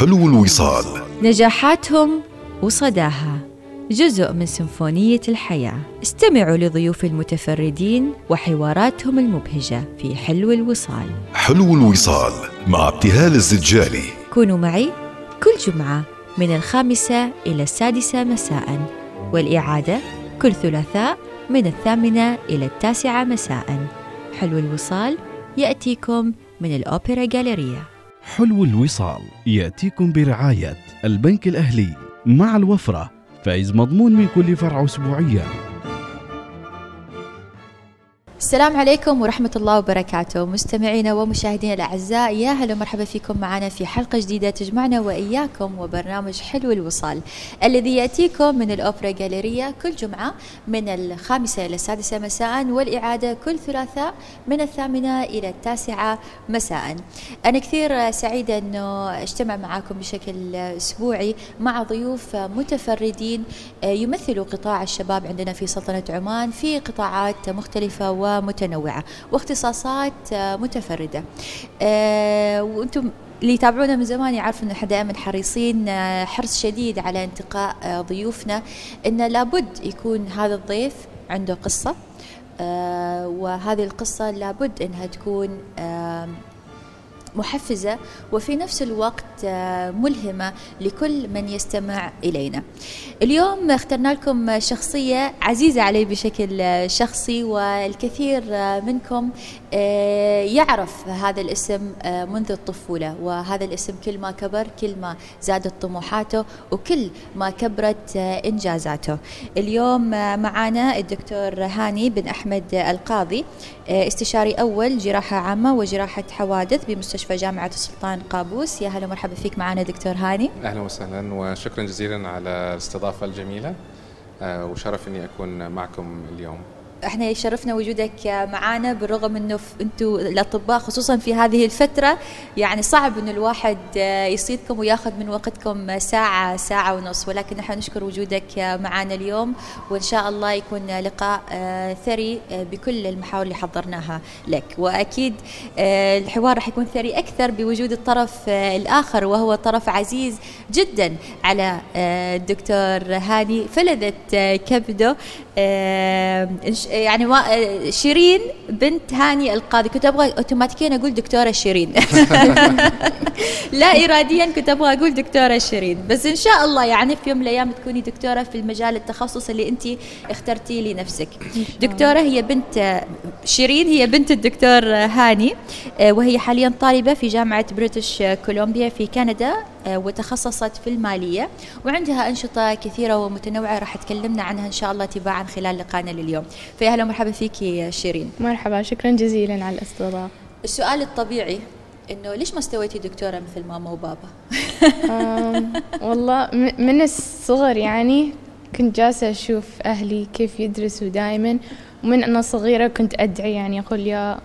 حلو الوصال. نجاحاتهم وصداها. جزء من سيمفونية الحياة. استمعوا لضيوف المتفردين وحواراتهم المبهجة في حلو الوصال. حلو الوصال مع ابتهال الزجالي. كونوا معي كل جمعة من الخامسة إلى السادسة مساء والإعادة كل ثلاثاء من الثامنة إلى التاسعة مساء. حلو الوصال يأتيكم من الأوبرا جاليريا. حلو الوصال يأتيكم برعاية البنك الأهلي مع الوفرة فايز مضمون من كل فرع أسبوعيا. السلام عليكم ورحمة الله وبركاته. مستمعينا ومشاهدينا الأعزاء يا هلا ومرحبا فيكم معنا في حلقة جديدة تجمعنا وإياكم وبرنامج حلو الوصال الذي يأتيكم من الأوبرا جاليريا كل جمعة من الخامسة إلى السادسة مساء والإعادة كل ثلاثاء من الثامنة إلى التاسعة مساء. أنا كثير سعيدة أنه أجتمع معكم بشكل أسبوعي مع ضيوف متفردين يمثلوا قطاع الشباب عندنا في سلطنة عمان في قطاعات مختلفة و ومتنوعة واختصاصات آه، متفردة. آه، وأنتم اللي يتابعونا من زمان يعرفوا ان إحنا دائما حريصين آه، حرص شديد على انتقاء ضيوفنا إن لابد يكون هذا الضيف عنده قصة. وهذه القصة لابد إنها تكون محفزة وفي نفس الوقت آه، ملهمة لكل من يستمع إلينا. اليوم اخترنا لكم شخصية عزيزة علي بشكل شخصي والكثير آه، منكم يعرف هذا الاسم منذ الطفولة وهذا الاسم كل ما كبر كل ما زادت طموحاته وكل ما كبرت إنجازاته. اليوم معنا الدكتور هاني بن أحمد القاضي استشاري أول جراحة عامة وجراحة حوادث بمستشفى مستشفى جامعة السلطان قابوس. يا هلا مرحبا فيك معنا دكتور هاني. أهلا وسهلا وشكرا جزيلا على الاستضافة الجميلة آه، وشرف أني أكون معكم اليوم. إحنا يشرفنا وجودك معنا بالرغم انه أنتم الأطباء خصوصا في هذه الفترة يعني صعب إنه الواحد يصيدكم وياخذ من وقتكم ساعة ساعة ونص. ولكن نحن نشكر وجودك معنا اليوم وإن شاء الله يكون لقاء ثري بكل المحاور اللي حضرناها لك. وأكيد الحوار راح يكون ثري أكثر بوجود الطرف الآخر وهو طرف عزيز جدا على الدكتور هاني فلذت كبده يعني شيرين بنت هاني القاضي. كنت أبغى أوتوماتيكيا أقول دكتورة شيرين. لا اراديا كنت أبغى أقول دكتورة شيرين. بس إن شاء الله يعني في يوم من الأيام تكوني دكتورة في المجال التخصص اللي أنت اخترتي لنفسك. دكتورة هي بنت شيرين هي بنت الدكتور هاني آه، وهي حاليا طالبة في جامعة بريتش كولومبيا في كندا. وتخصصت في المالية وعندها أنشطة كثيرة ومتنوعة راح تكلمنا عنها إن شاء الله تباعا خلال لقائنا لليوم. فيا أهلا ومرحبا فيك شيرين. مرحبا شكرا جزيلا على الاستضافة. السؤال الطبيعي إنه ليش ما استويتي دكتورة مثل ماما وبابا؟ والله من الصغر يعني كنت جالسة أشوف أهلي كيف يدرسوا دائما ومن أنا صغيرة كنت أدعي يعني أقول يا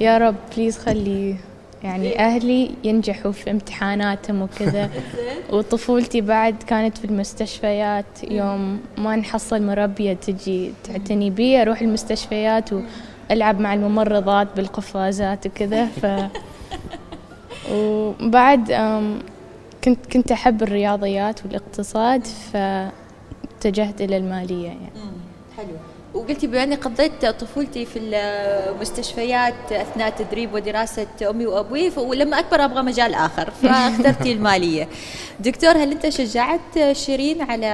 يا رب بليز خلي يعني أهلي ينجحوا في امتحاناتهم وكذا. وطفولتي بعد كانت في المستشفيات. يوم ما نحصل مربية تجي تعتني بي أروح المستشفيات وألعب مع الممرضات بالقفازات وكذا. ف وبعد كنت كنت أحب الرياضيات والإقتصاد فاتجهت إلى المالية يعني. حلو. وقلتي بأني قضيت طفولتي في المستشفيات أثناء تدريب ودراسة أمي وأبوي ولما أكبر أبغى مجال آخر فاخترتي المالية. دكتور هل أنت شجعت شيرين على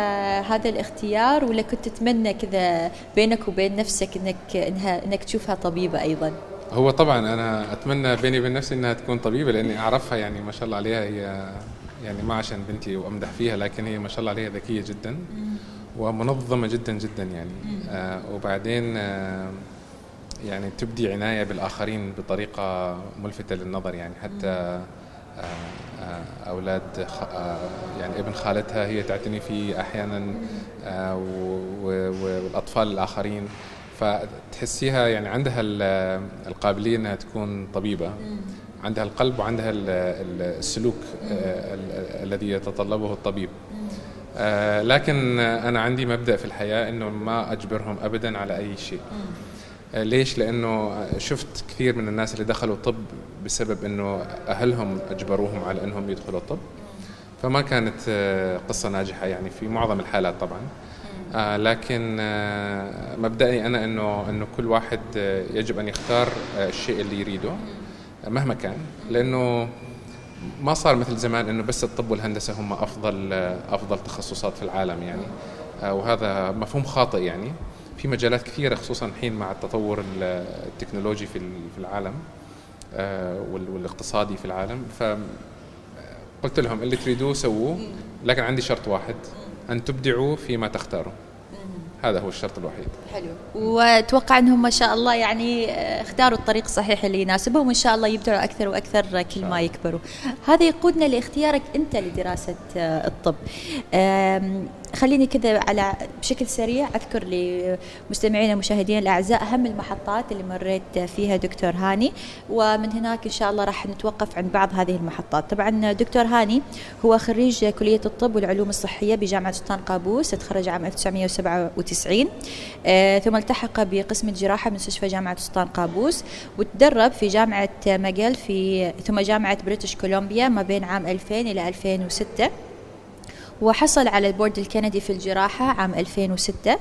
هذا الاختيار ولا كنت تتمنى كذا بينك وبين نفسك أنك إنها أنك تشوفها طبيبة أيضا؟ هو طبعا أنا أتمنى بيني وبين نفسي أنها تكون طبيبة لأني أعرفها يعني ما شاء الله عليها هي يعني ما عشان بنتي وأمدح فيها لكن هي ما شاء الله عليها ذكية جدا. ومنظمة جدا جدا يعني. آه وبعدين آه يعني تبدي عناية بالآخرين بطريقة ملفتة للنظر يعني. حتى آه آه أولاد آه يعني ابن خالتها هي تعتني فيه أحيانا آه والأطفال الآخرين. فتحسيها يعني عندها القابلية أنها تكون طبيبة. عندها القلب وعندها السلوك الذي يتطلبه الطبيب. آه، لكن أنا عندي مبدأ في الحياة إنه ما أجبرهم ابدا على أي شيء. آه، ليش؟ لأنه شفت كثير من الناس اللي دخلوا طب بسبب إنه أهلهم أجبروهم على إنهم يدخلوا طب. فما كانت آه، قصة ناجحة يعني في معظم الحالات طبعا. لكن مبدئي أنا إنه إنه كل واحد يجب أن يختار الشيء اللي يريده مهما كان. لأنه ما صار مثل زمان إنه بس الطب والهندسة هم أفضل أفضل تخصصات في العالم يعني. آه وهذا مفهوم خاطئ يعني. في مجالات كثيرة خصوصا الحين مع التطور التكنولوجي في في العالم آه والاقتصادي في العالم. ف قلت لهم اللي تريدوه سووه لكن عندي شرط واحد أن تبدعوا فيما تختاروا. هذا هو الشرط الوحيد. حلو. وأتوقع أنهم ما شاء الله يعني آه، اختاروا الطريق الصحيح اللي يناسبهم وإن شاء الله يبدعوا أكثر وأكثر كل ما يكبروا. هذا يقودنا لإختيارك أنت لدراسة آه، الطب. خليني كذا على بشكل سريع أذكر لمستمعينا ومشاهدينا الأعزاء أهم المحطات اللي مريت فيها دكتور هاني ومن هناك إن شاء الله راح نتوقف عند بعض هذه المحطات. طبعا دكتور هاني هو خريج كلية الطب والعلوم الصحية بجامعة سلطان قابوس تخرج عام 1997 آه ثم التحق بقسم الجراحة بمستشفى جامعة سلطان قابوس وتدرب في جامعة ماكجيل في ثم جامعة بريتش كولومبيا ما بين عام 2000 إلى 2006 وحصل على البورد الكندي في الجراحة عام 2006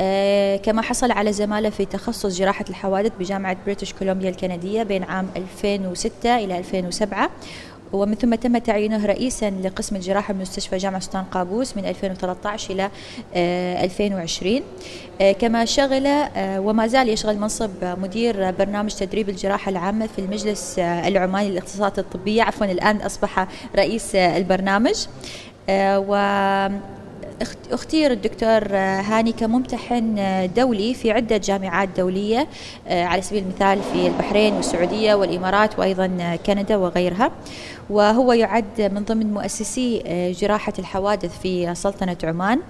آه كما حصل على زمالة في تخصص جراحة الحوادث بجامعة بريتش كولومبيا الكندية بين عام 2006 إلى 2007 ومن ثم تم تعيينه رئيسا لقسم الجراحة بمستشفى جامعة سلطان قابوس من 2013 إلى 2020 آه، كما شغل آه، وما زال يشغل منصب مدير برنامج تدريب الجراحة العامة في المجلس آه، العماني للاختصاصات الطبية عفوا الآن أصبح رئيس البرنامج. و أختير الدكتور هاني كممتحن دولي في عدة جامعات دولية على سبيل المثال في البحرين والسعودية والإمارات وأيضا كندا وغيرها. وهو يعد من ضمن مؤسسي جراحة الحوادث في سلطنة عمان.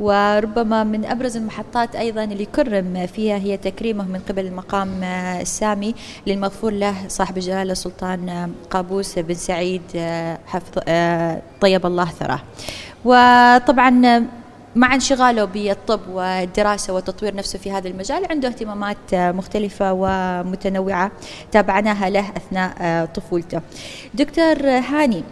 وربما من أبرز المحطات أيضا اللي كرم فيها هي تكريمه من قبل المقام السامي للمغفور له صاحب الجلالة السلطان قابوس بن سعيد حفظ طيب الله ثراه. وطبعا مع انشغاله بالطب والدراسة والتطوير نفسه في هذا المجال عنده اهتمامات مختلفة ومتنوعة تابعناها له أثناء طفولته. دكتور هاني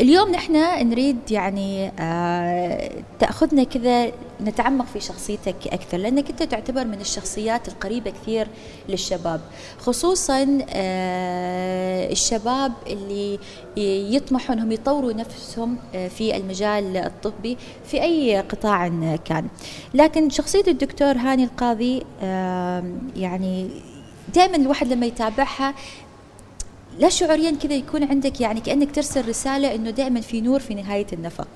اليوم نحن نريد يعني آه تأخذنا كذا نتعمق في شخصيتك أكثر لأنك أنت تعتبر من الشخصيات القريبة كثير للشباب. خصوصا آه الشباب اللي يطمحوا إنهم يطوروا نفسهم آه في المجال الطبي في أي قطاع كان. لكن شخصية الدكتور هاني القاضي آه يعني دائما الواحد لما يتابعها لا شعوريا كذا يكون عندك يعني كأنك ترسل رسالة إنه دائما في نور في نهاية النفق.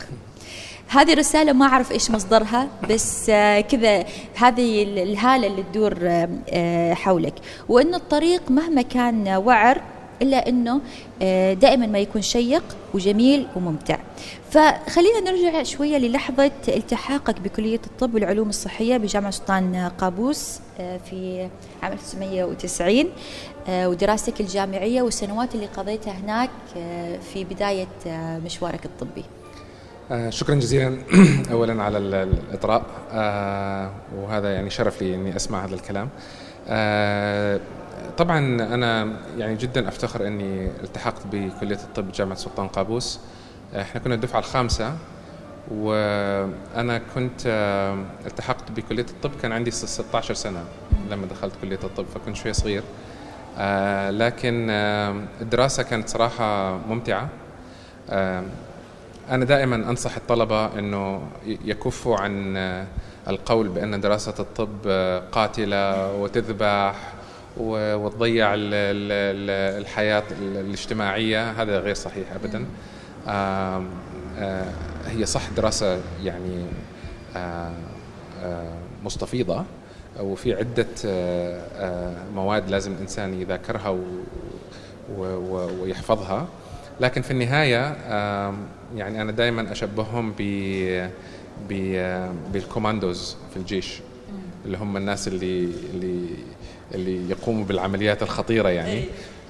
هذه الرسالة ما أعرف إيش مصدرها بس آه، كذا هذه الهالة اللي تدور آه، آه، حولك. وإنه الطريق مهما كان وعر إلا أنه دائما ما يكون شيق وجميل وممتع. فخلينا نرجع شوية للحظة التحاقك بكلية الطب والعلوم الصحية بجامعة سلطان قابوس في عام 1990 ودراستك الجامعية والسنوات اللي قضيتها هناك في بداية مشوارك الطبي. آه شكرا جزيلا اولا على الإطراء آه وهذا يعني شرف لي إني أسمع هذا الكلام. آه طبعا أنا يعني جدا أفتخر إني التحقت بكلية الطب جامعه سلطان قابوس. إحنا كنا الدفعة الخامسة وأنا كنت آه، التحقت بكلية الطب كان عندي 16 سنة لما دخلت كلية الطب فكنت شوية صغير. آه لكن آه الدراسة كانت صراحة ممتعة. أنا دائما أنصح الطلبة أنه يكفوا عن القول بأن دراسة الطب قاتلة وتذبح وتضيع الحياة الاجتماعية. هذا غير صحيح أبدا. هي صح دراسة يعني مستفيضة وفي عدة مواد لازم الإنسان يذاكرها ويحفظها. لكن في النهاية يعني أنا دائما أشبههم ب بالكوماندوز في الجيش اللي هم الناس اللي اللي اللي يقوموا بالعمليات الخطيرة يعني. إيه.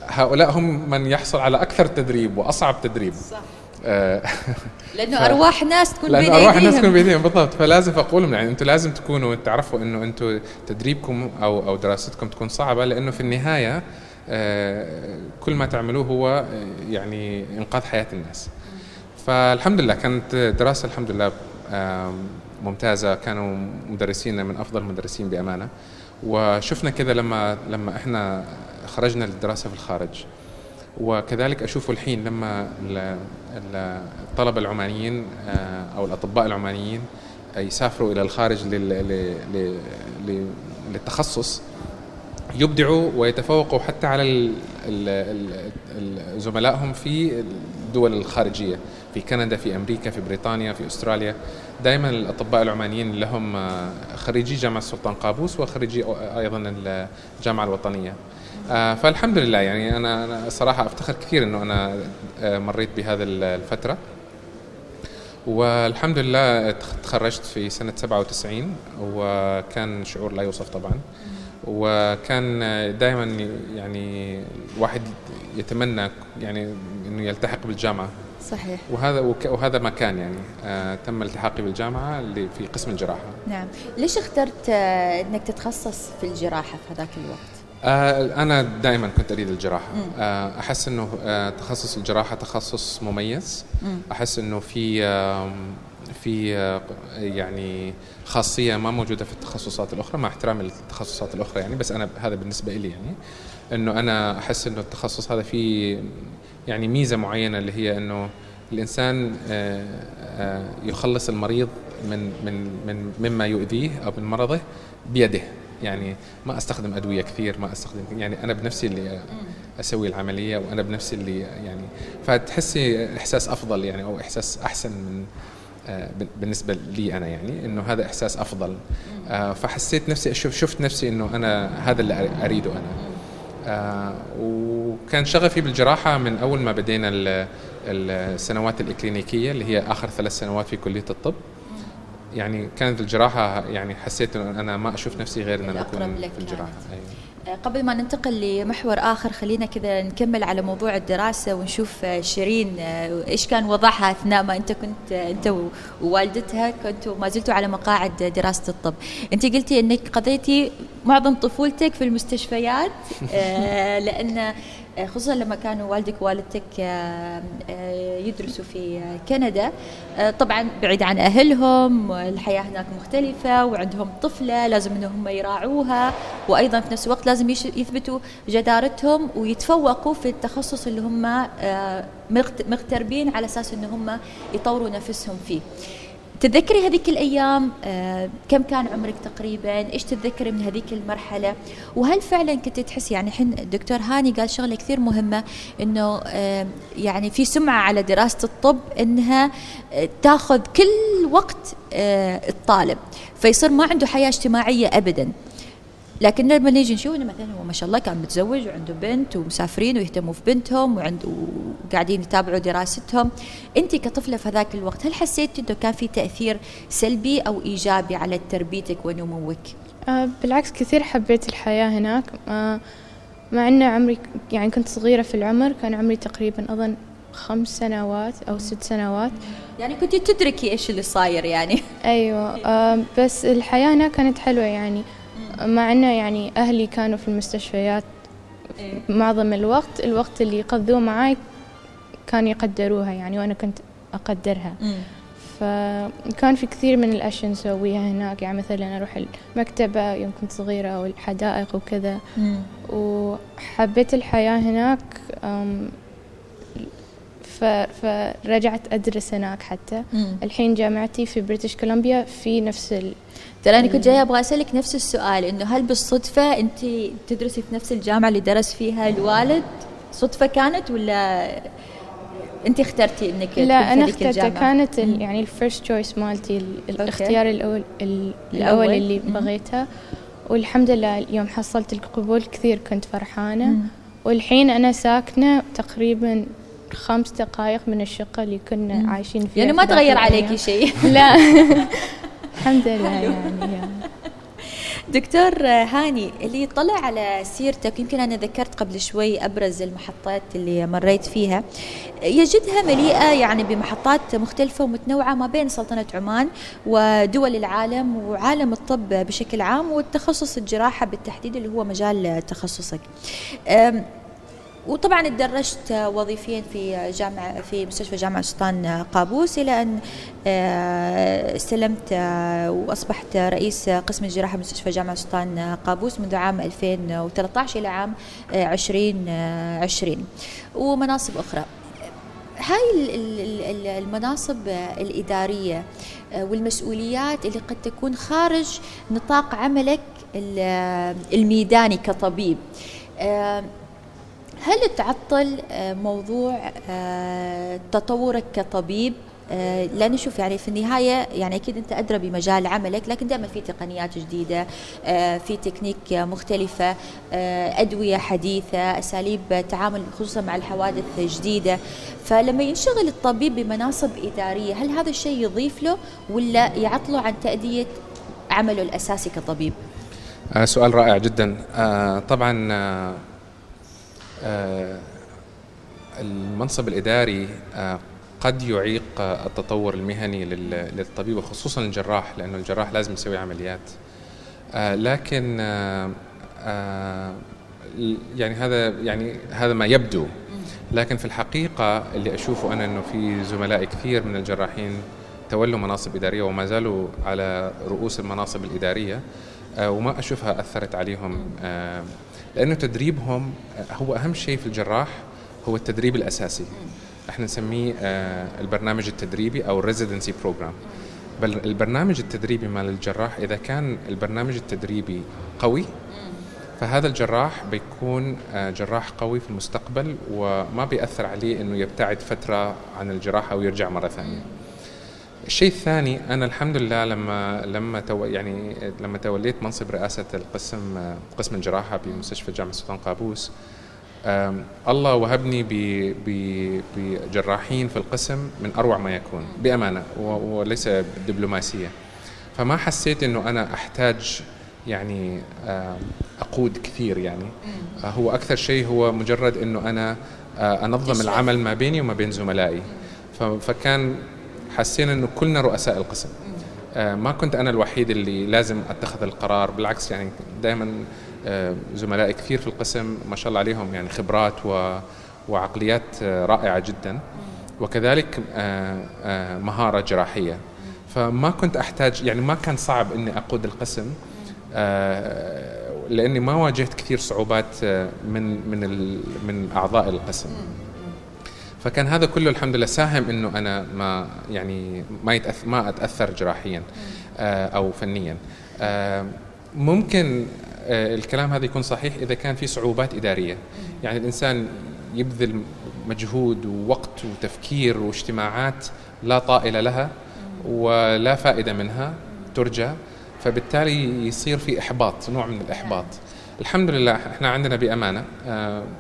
هؤلاء هم من يحصل على أكثر تدريب وأصعب تدريب. صح. آه، لأنه ف... أرواح ناس تكون لأنه أرواح الناس تكون بايديهم بالضبط. فلازم أقول لهم يعني أنتم لازم تكونوا تعرفوا إنه أنتم تدريبكم أو أو دراستكم تكون صعبة لأنه في النهاية آه، كل ما تعملوه هو يعني إنقاذ حياة الناس. فالحمد لله كانت دراسة الحمد لله ممتازة. كانوا مدرسين من أفضل المدرسين بأمانة. وشفنا كذا لما لما إحنا خرجنا للدراسة في الخارج. وكذلك اشوفه الحين لما ال- ال- الطلبة العمانيين آه، أو الأطباء العمانيين يسافروا إلى الخارج للتخصص يبدعوا ويتفوقوا حتى على زملائهم في الدول الخارجية في كندا في أمريكا في بريطانيا في أستراليا. دائما الأطباء العمانيين لهم آه، خريجي جامعة السلطان قابوس وخريجي أيضا الجامعة الوطنية. آه، فالحمد لله يعني أنا أنا صراحة أفتخر كثير إنه أنا آه، مريت بهذه الفترة. والحمد لله تخرجت في سنة 97 وكان شعور لا يوصف طبعا. وكان دائما يعني الواحد يتمنى يعني إنه يلتحق بالجامعة. صحيح. وهذا وهذا ما كان يعني آه تم التحاقي بالجامعة اللي في قسم الجراحة. نعم. ليش اخترت آه، إنك تتخصص في الجراحة في هذاك الوقت؟ آه أنا دائما كنت أريد الجراحة. آه أحس إنه آه تخصص الجراحة تخصص مميز. أحس إنه في في يعني خاصية ما موجودة في التخصصات الأخرى مع احترامي للتخصصات الأخرى يعني بس أنا هذا بالنسبة لي يعني. إنه أنا أحس إنه التخصص هذا فيه يعني ميزة معينة اللي هي آه، آه، يخلص المريض من من من مما يؤذيه أو من مرضه بيده. يعني ما أستخدم أدوية كثير ما أستخدم يعني أنا بنفسي اللي أسوي العملية وأنا بنفسي اللي يعني فتحسي إحساس أفضل يعني أو إحساس أحسن من آه، بال- بالنسبة لي أنا يعني إنه هذا إحساس أفضل. آه، فحسيت نفسي شفت نفسي إنه أنا هذا اللي أر- أريده أنا. آه، وكان شغفي بالجراحة من أول ما بدينا ال- السنوات الإكلينيكية اللي هي آخر ثلاث سنوات في كلية الطب. يعني كانت الجراحة يعني حسيت إنه أنا ما أشوف نفسي غير إن أنا أكون في الجراحة. أيوة. آه، قبل ما ننتقل لمحور آخر خلينا كذا نكمل على موضوع الدراسة ونشوف آه، شيرين آه، إيش كان وضعها أثناء ما أنت كنت أنت و- ووالدتها كنتوا ما زلتوا على مقاعد دراسة الطب أنت قلتي أنك قضيتي معظم طفولتك في المستشفيات لأن آه، خصوصا لما كانوا والدك ووالدتك آه، آه، يدرسوا في آه، كندا آه، طبعا بعيد عن أهلهم والحياة هناك مختلفة وعندهم طفلة لازم إنهم هم يراعوها وأيضا في نفس الوقت لازم يثبتوا جدارتهم ويتفوقوا في التخصص اللي هم آه، مغت- مغتربين على أساس ان هم يطوروا نفسهم فيه. تتذكري هذيك الأيام؟ آه، كم كان عمرك تقريبا؟ إيش تتذكري من هذيك المرحلة؟ وهل فعلا كنت تحسي يعني الحين الدكتور هاني قال شغلة كثير مهمة إنه آه، يعني في سمعة على دراسة الطب إنها آه، تاخذ كل وقت الطالب فيصير ما عنده حياة اجتماعية ابدا. لكن لما نيجي نشوف إنه مثلا هو ما شاء الله كان متزوج وعنده بنت ومسافرين ويهتموا في بنتهم وعند وقاعدين يتابعوا دراستهم. أنت كطفلة في هذاك الوقت هل حسيتي إنه كان في تأثير سلبي أو إيجابي على تربيتك ونموك؟ آه بالعكس كثير حبيت الحياة هناك. آه مع أن عمري يعني كنت صغيرة في العمر كان عمري تقريبا أظن خمس سنوات أو ست سنوات. يعني كنت تدركي إيش اللي صاير يعني؟ أيوة آه بس الحياة هناك كانت حلوة يعني. مع أنه يعني أهلي كانوا في المستشفيات معظم الوقت الوقت اللي يقضوه معاي كان يقدروها يعني وأنا كنت أقدرها. فكان في كثير من الأشياء نسويها هناك يعني مثلا أروح المكتبة يوم كنت صغيرة أو الحدائق وكذا. وحبيت الحياة هناك فرجعت أدرس هناك حتى الحين جامعتي في بريتش كولومبيا في نفس ال... ترى أنا كنت جاية أبغى أسألك نفس السؤال إنه هل بالصدفة أنت تدرسي في نفس الجامعة اللي درس فيها الوالد؟ صدفة كانت ولا أنت اخترتي إنك لا هذيك اخترتها؟ كانت ال... يعني ال first choice مالتي ال... الاختيار الأول ال... الأول. الأول اللي مم. بغيتها والحمد لله يوم حصلت القبول كثير كنت فرحانة مم. والحين أنا ساكنة تقريبا خمس دقائق من الشقة اللي كنا مم. عايشين فيها يعني ما تغير. عليكي شيء لا الحمد لله يعني. دكتور هاني اللي يطلع على سيرتك يمكن أنا ذكرت قبل شوي أبرز المحطات اللي مريت فيها يجدها مليئة يعني بمحطات مختلفة ومتنوعة ما بين سلطنة عمان ودول العالم وعالم الطب بشكل عام والتخصص الجراحة بالتحديد اللي هو مجال تخصصك. وطبعا تدرجت وظيفيا في جامعة في مستشفى جامعة سلطان قابوس إلى أن آه، استلمت آه، وأصبحت رئيس قسم الجراحة بمستشفى جامعة سلطان قابوس منذ عام 2013 إلى عام 2020 ومناصب أخرى. هاي المناصب الإدارية والمسؤوليات اللي قد تكون خارج نطاق عملك الميداني كطبيب. هل تعطل آه، موضوع آه، تطورك كطبيب؟ آه، لأن شوف يعني في النهاية يعني أكيد أنت أدرى بمجال عملك لكن دائما في تقنيات جديدة في تكنيك مختلفة أدوية حديثة أساليب تعامل خصوصا مع الحوادث جديدة. فلما ينشغل الطبيب بمناصب إدارية هل هذا الشيء يضيف له ولا يعطله عن تأدية عمله الأساسي كطبيب؟ سؤال رائع جدا. طبعا المنصب الإداري آه، قد يعيق التطور المهني للطبيب وخصوصا الجراح لأنه الجراح لازم يسوي عمليات. آه، لكن يعني هذا يعني هذا ما يبدو. لكن في الحقيقة اللي أشوفه أنا أنه في زملاء كثير من الجراحين تولوا مناصب إدارية وما زالوا على رؤوس المناصب الإدارية وما أشوفها أثرت عليهم لأنه تدريبهم هو أهم شيء في الجراح هو التدريب الأساسي إحنا نسميه آه، البرنامج التدريبي أو ال residency program بل البرنامج التدريبي مال الجراح إذا كان البرنامج التدريبي قوي فهذا الجراح بيكون آه، جراح قوي في المستقبل وما بيأثر عليه إنه يبتعد فترة عن الجراحه ويرجع مرة ثانية. الشيء الثاني أنا الحمد لله لما لما تو يعني لما توليت منصب رئاسة القسم قسم الجراحة بمستشفى جامعة السلطان قابوس الله وهبني بجراحين في القسم من أروع ما يكون بأمانة وليس دبلوماسية. فما حسيت إنه أنا أحتاج يعني أقود كثير يعني. هو أكثر شيء هو مجرد إنه أنا أنظم العمل ما بيني وما بين زملائي. فكان حسينا إنه كلنا رؤساء القسم. آه، ما كنت أنا الوحيد اللي لازم أتخذ القرار بالعكس يعني دائما آه، زملائي كثير في القسم ما شاء الله عليهم يعني خبرات و وعقليات آه، رائعة جدا. وكذلك مهارة جراحية. فما كنت أحتاج يعني ما كان صعب إني أقود القسم لأني ما واجهت كثير صعوبات من من من أعضاء القسم. فكان هذا كله الحمد لله ساهم إنه أنا ما يعني ما يتأثر ما أتأثر جراحيا آه، أو فنيا. آه، ممكن آه، الكلام هذا يكون صحيح إذا كان في صعوبات إدارية. يعني الإنسان يبذل مجهود ووقت وتفكير واجتماعات لا طائل لها ولا فائدة منها ترجى فبالتالي يصير في إحباط نوع من الإحباط. الحمد لله إحنا عندنا بأمانة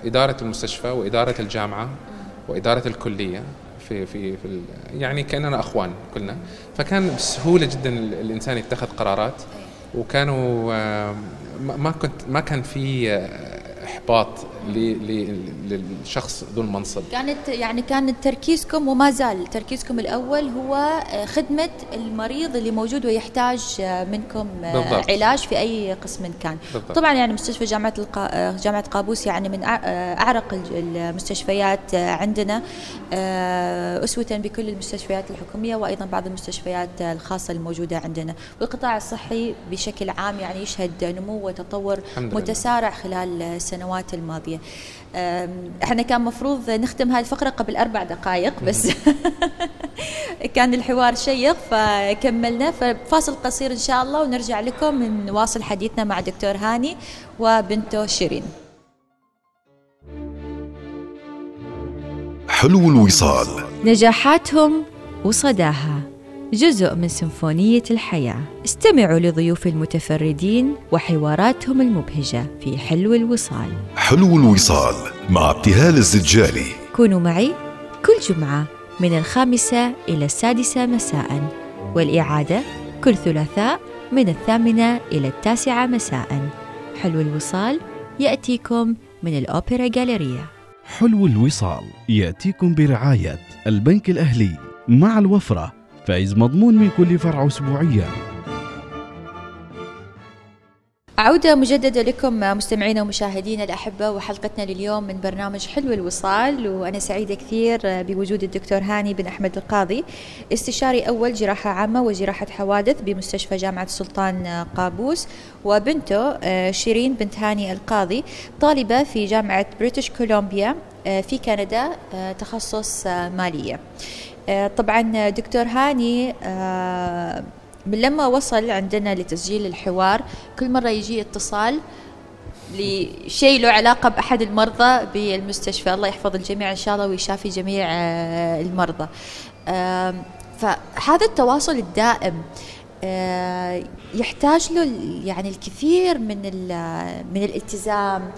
إدارة المستشفى وإدارة الجامعة وإدارة الكلية في في في يعني كأننا أخوان كلنا. فكان بسهولة جدا الإنسان يتخذ قرارات. وكانوا ما كنت ما كان في إحباط للشخص ذو المنصب. كانت يعني كان تركيزكم وما زال تركيزكم الأول هو آه، خدمة المريض اللي موجود ويحتاج آه، منكم آه، بالضبط. علاج في أي قسم كان. بالضبط. طبعا يعني مستشفى جامعة القا... جامعة قابوس يعني من أعرق المستشفيات عندنا أسوة بكل المستشفيات الحكومية وأيضا بعض المستشفيات الخاصة الموجودة عندنا. والقطاع الصحي بشكل عام يعني يشهد نمو وتطور متسارع خلال السنوات الماضيه إحنا كان مفروض نختم هذه الفقرة قبل أربع دقائق بس كان الحوار شيق فكملنا ففاصل قصير إن شاء الله ونرجع لكم نواصل حديثنا مع دكتور هاني وبنته شيرين. حلو الوصال. نجاحاتهم وصداها. جزء من سيمفونية الحياة. استمعوا لضيوف المتفردين وحواراتهم المبهجة في حلو الوصال. حلو الوصال مع ابتهال الزجالي. كونوا معي كل جمعة من الخامسة إلى السادسة مساء والإعادة كل ثلاثاء من الثامنة إلى التاسعة مساء. حلو الوصال يأتيكم من الأوبرا جاليريا حلو الوصال يأتيكم برعاية البنك الأهلي مع الوفرة. فايز مضمون من كل فرع أسبوعيا. عودة مجددة لكم مستمعينا ومشاهدينا الأحبة وحلقتنا لليوم من برنامج حلو الوصال وأنا سعيدة كثير بوجود الدكتور هاني بن أحمد القاضي استشاري أول جراحة عامة وجراحة حوادث بمستشفى جامعة السلطان قابوس وبنته آه، شيرين بنت هاني القاضي طالبة في جامعة بريتش كولومبيا آه، في كندا آه، تخصص مالية. طبعا دكتور هاني من لما وصل عندنا لتسجيل الحوار كل مرة يجي اتصال لشيء له علاقة بأحد المرضى بالمستشفى. الله يحفظ الجميع إن شاء الله ويشافي جميع آه، المرضى. فهذا التواصل الدائم آه، يحتاج له يعني الكثير من من الالتزام.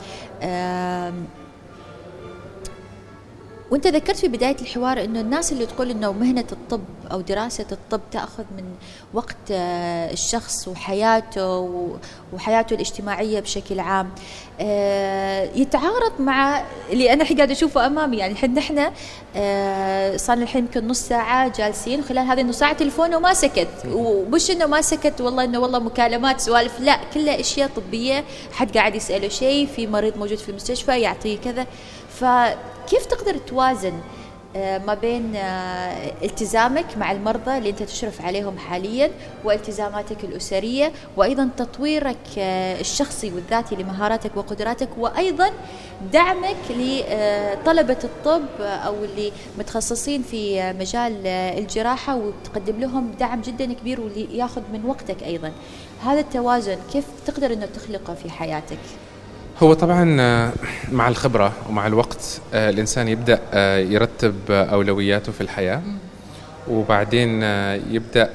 وانت ذكرت في بداية الحوار إنه الناس اللي تقول إنه مهنة الطب أو دراسة الطب تأخذ من وقت آه، الشخص وحياته وحياته الاجتماعية بشكل عام. آه، يتعارض مع اللي أنا قاعدة أشوفه أمامي. يعني الحين نحن آه، صار الحين يمكن نص ساعة جالسين وخلال هذه النص ساعة تلفونه ما سكت. ومش إنه ما سكت والله إنه والله مكالمات سوالف. لا كلها أشياء طبية. حد قاعد يسأله شيء في مريض موجود في المستشفى يعطيه كذا. فكيف تقدر توازن آه، ما بين آه، التزامك مع المرضى اللي انت تشرف عليهم حاليا والتزاماتك الأسرية وأيضا تطويرك آه، الشخصي والذاتي لمهاراتك وقدراتك وأيضا دعمك لطلبة الطب أو اللي متخصصين في مجال الجراحة وتقدم لهم دعم جدا كبير واللي ياخذ من وقتك أيضا. هذا التوازن كيف تقدر إنه تخلقه في حياتك؟ هو طبعا آه، مع الخبرة ومع الوقت آه، الإنسان يبدأ آه، يرتب أولوياته في الحياة وبعدين يبدأ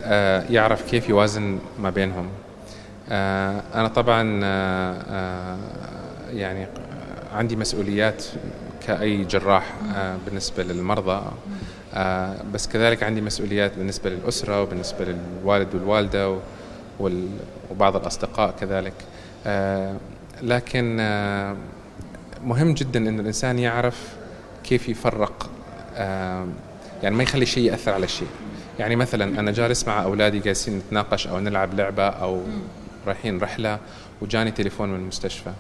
يعرف كيف يوازن ما بينهم. أنا طبعا يعني عندي مسؤوليات كأي جراح بالنسبة للمرضى. بس كذلك عندي مسؤوليات بالنسبة للأسرة وبالنسبة للوالد والوالدة وبعض الأصدقاء كذلك. لكن آه، مهم جدا ان الإنسان يعرف كيف يفرق آه، يعني ما يخلي شيء يأثر على شيء يعني مثلا أنا جالس مع أولادي جالسين نتناقش أو نلعب لعبة أو رايحين رحلة وجاني تليفون من المستشفى.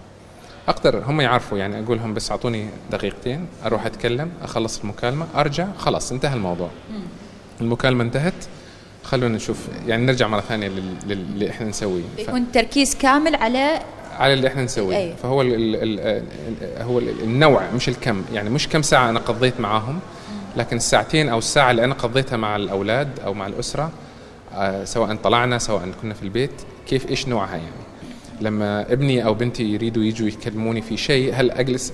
أقدر هم يعرفوا يعني أقول لهم بس أعطوني دقيقتين أروح أتكلم أخلص المكالمة أرجع خلاص انتهى الموضوع. المكالمة انتهت خلونا نشوف يعني نرجع مرة ثانية للي إحنا نسويه. يكون ف... تركيز كامل على على اللي إحنا نسويه. أيه. فهو ال ال هو النوع مش الكم. يعني مش كم ساعة أنا قضيت معاهم لكن الساعتين أو الساعة اللي أنا قضيتها مع الأولاد أو مع الأسرة آه سواء طلعنا سواء كنا في البيت كيف إيش نوعها يعني. لما ابني أو بنتي يريدوا يجوا يكلموني في شيء هل أجلس؟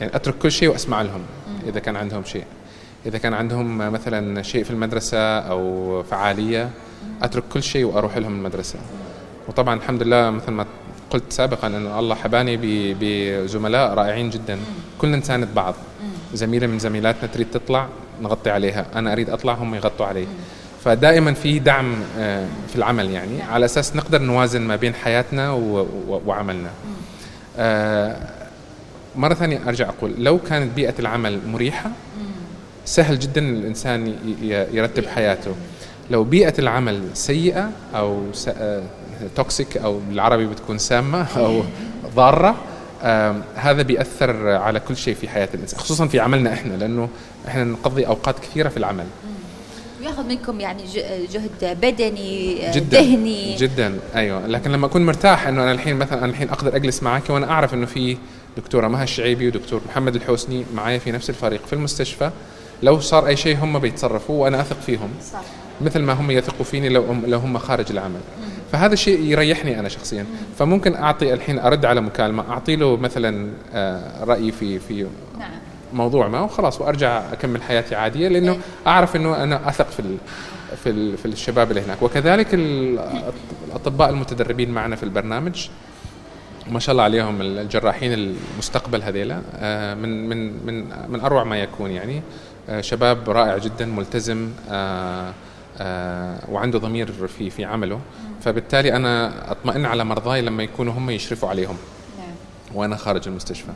يعني أترك كل شيء وأسمع لهم إذا كان عندهم شيء. إذا كان عندهم مثلا شيء في المدرسة أو فعالية أترك كل شيء وأروح لهم المدرسة. وطبعا الحمد لله مثل ما قلت سابقا أن الله حباني بزملاء رائعين جدا. كلنا نساند بعض. زميلة من زميلاتنا تريد تطلع نغطي عليها. أنا أريد أطلع هم يغطوا علي. فدائما في دعم آه، في العمل يعني. على أساس نقدر نوازن ما بين حياتنا وعملنا. آه، مرة ثانية أرجع أقول لو كانت بيئة العمل مريحة سهل جدا الإنسان يرتب حياته. لو بيئة العمل سيئة أو توكسيك أو بالعربي بتكون سامة أو ضارة. هذا بيأثر على كل شيء في حياة الإنسان خصوصا في عملنا إحنا لأنه إحنا نقضي أوقات كثيرة في العمل. وياخذ منكم يعني جهد بدني آه، جدا ذهني. جدا أيوه. لكن لما أكون مرتاح إنه أنا الحين مثلا أنا الحين أقدر أجلس معك وأنا أعرف إنه في دكتوره مها الشعيبي ودكتور محمد الحوسني معايا في نفس الفريق في المستشفى. لو صار أي شيء هم بيتصرفوا وأنا أثق فيهم صح. مثل ما هم يثقوا فيني لو لو هم خارج العمل. فهذا الشيء يريحني أنا شخصيا. فممكن أعطي الحين أرد على مكالمة أعطي له مثلا آه، رأيي في في نعم. موضوع ما وخلاص وأرجع أكمل حياتي عادية لأنه أعرف إنه أنا أثق في في في الشباب اللي هناك. وكذلك الأطباء المتدربين معنا في البرنامج ما شاء الله عليهم الجراحين المستقبل هذيلا. آه، من من من من أروع ما يكون يعني. آه، شباب رائع جدا ملتزم. وعنده ضمير في في عمله فبالتالي أنا أطمئن على مرضاي لما يكونوا هم يشرفوا عليهم نعم. وأنا خارج المستشفى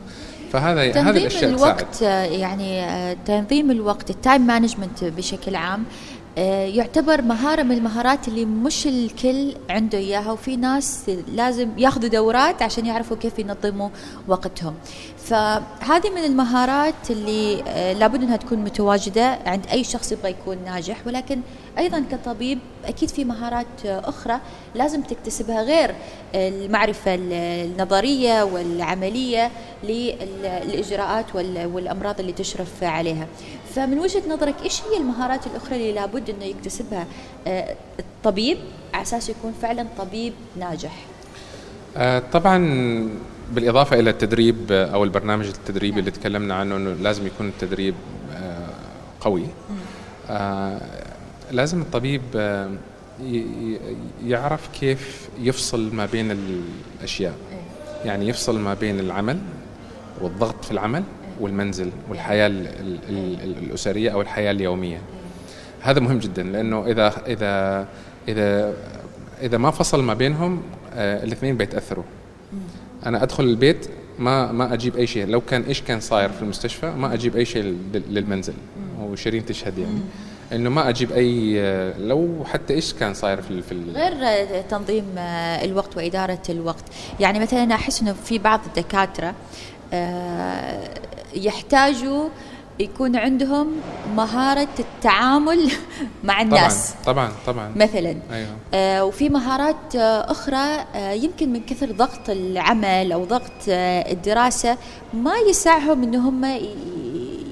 فهذا هذه الأشياء الوقت تساعد. يعني تنظيم الوقت ال time management بشكل عام آه، يعتبر مهارة من المهارات اللي مش الكل عنده إياها وفي ناس لازم ياخذوا دورات عشان يعرفوا كيف ينظموا وقتهم. فهذه من المهارات اللي آه، لابد أنها تكون متواجدة عند أي شخص يبغى يكون ناجح. ولكن أيضا كطبيب أكيد في مهارات آه، أخرى لازم تكتسبها غير المعرفة النظرية والعملية للإجراءات وال- والأمراض اللي تشرف عليها. فمن وجهة نظرك إيش هي المهارات الأخرى اللي لابد أنه يكتسبها آه، الطبيب على أساس يكون فعلا طبيب ناجح؟ آه، طبعا بالإضافة إلى التدريب آه، أو البرنامج التدريبي اللي تكلمنا عنه إنه لازم يكون التدريب قوي. آه، لازم الطبيب يعرف كيف يفصل ما بين الأشياء. يعني يفصل ما بين العمل والضغط في العمل والمنزل والحياة ال- ال- ال- الأسرية أو الحياة اليومية. هذا مهم جدا لأنه اذا اذا اذا إذا ما فصل ما بينهم آه الاثنين بيتأثروا. أنا أدخل البيت ما ما أجيب أي شيء. لو كان إيش كان صاير في المستشفى ما أجيب أي شيء لل- للمنزل. وشيرين تشهد يعني. إنه ما أجيب أي آه، لو حتى إيش كان صاير في ال- في ال- غير آه، تنظيم الوقت وإدارة الوقت. يعني مثلا أنا أحس أنه في بعض الدكاترة آه، يحتاجوا يكون عندهم مهارة التعامل مع الناس. طبعا طبعا. مثلا أيوه. آه، وفي مهارات آه، أخرى آه، يمكن من كثر ضغط العمل أو ضغط آه، الدراسة ما يسعهم إن هم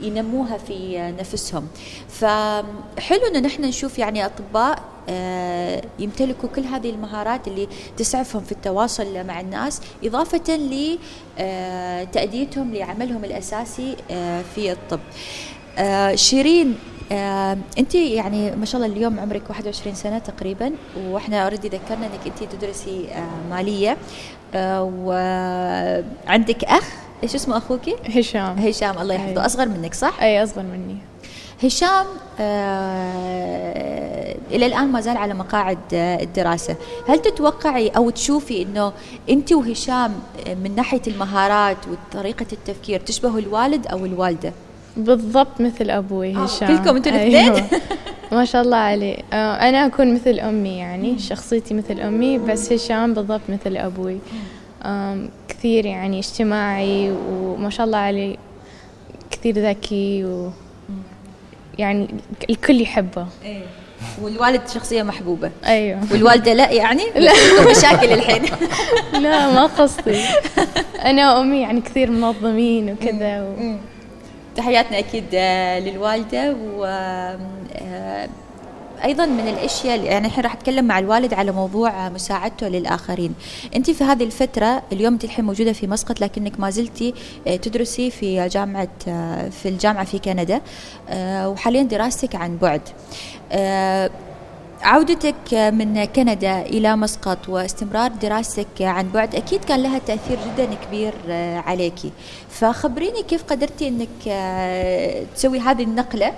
ينموها في آه، نفسهم. فحلو إن نحن نشوف يعني أطباء آه، يمتلكوا كل هذه المهارات اللي تسعفهم في التواصل مع الناس إضافة لتأديتهم لعملهم الأساسي آه، في الطب. آه، شيرين آه، أنت يعني ما شاء الله اليوم عمرك 21 سنة تقريبا وإحنا أوريدي ذكرنا إنك أنت تدرسي آه، مالية. آه، وعندك أخ؟ إيش اسمه أخوك هشام. هشام الله يحفظه. أي. أصغر منك صح؟ أي أصغر مني. هشام آه إلى الآن ما زال على مقاعد آه الدراسة. هل تتوقعي أو تشوفي إنه أنت وهشام آه، من ناحية المهارات وطريقة التفكير تشبهوا الوالد أو الوالدة؟ بالضبط مثل أبوي آه، هشام. كلكم أنتوا الاثنين؟ أيوة. ما شاء الله عليه. آه، أنا أكون مثل أمي يعني شخصيتي مثل أمي بس هشام بالضبط مثل أبوي. كثير يعني اجتماعي وما شاء الله عليه كثير ذكي و يعني الكل يحبه. والوالد شخصية محبوبة. أيوه. والوالدة لا يعني؟ لا. مشاكل الحين. لا ما قصدي. أنا وأمي يعني كثير منظمين وكذا و... تحياتنا أكيد آه، للوالدة و أيضا من الأشياء يعني الحين راح أتكلم مع الوالد على موضوع مساعدته للآخرين. انت في هذه الفترة اليوم انت الحين موجودة في مسقط لكنك ما زلتي آه، تدرسي في جامعة آه، في الجامعة في كندا آه، وحاليا دراستك عن بعد. عودتك من كندا إلى مسقط واستمرار دراستك عن بعد أكيد كان لها تأثير جدا كبير آه، عليكي فخبريني كيف قدرتي أنك آه، تسوي هذه النقلة؟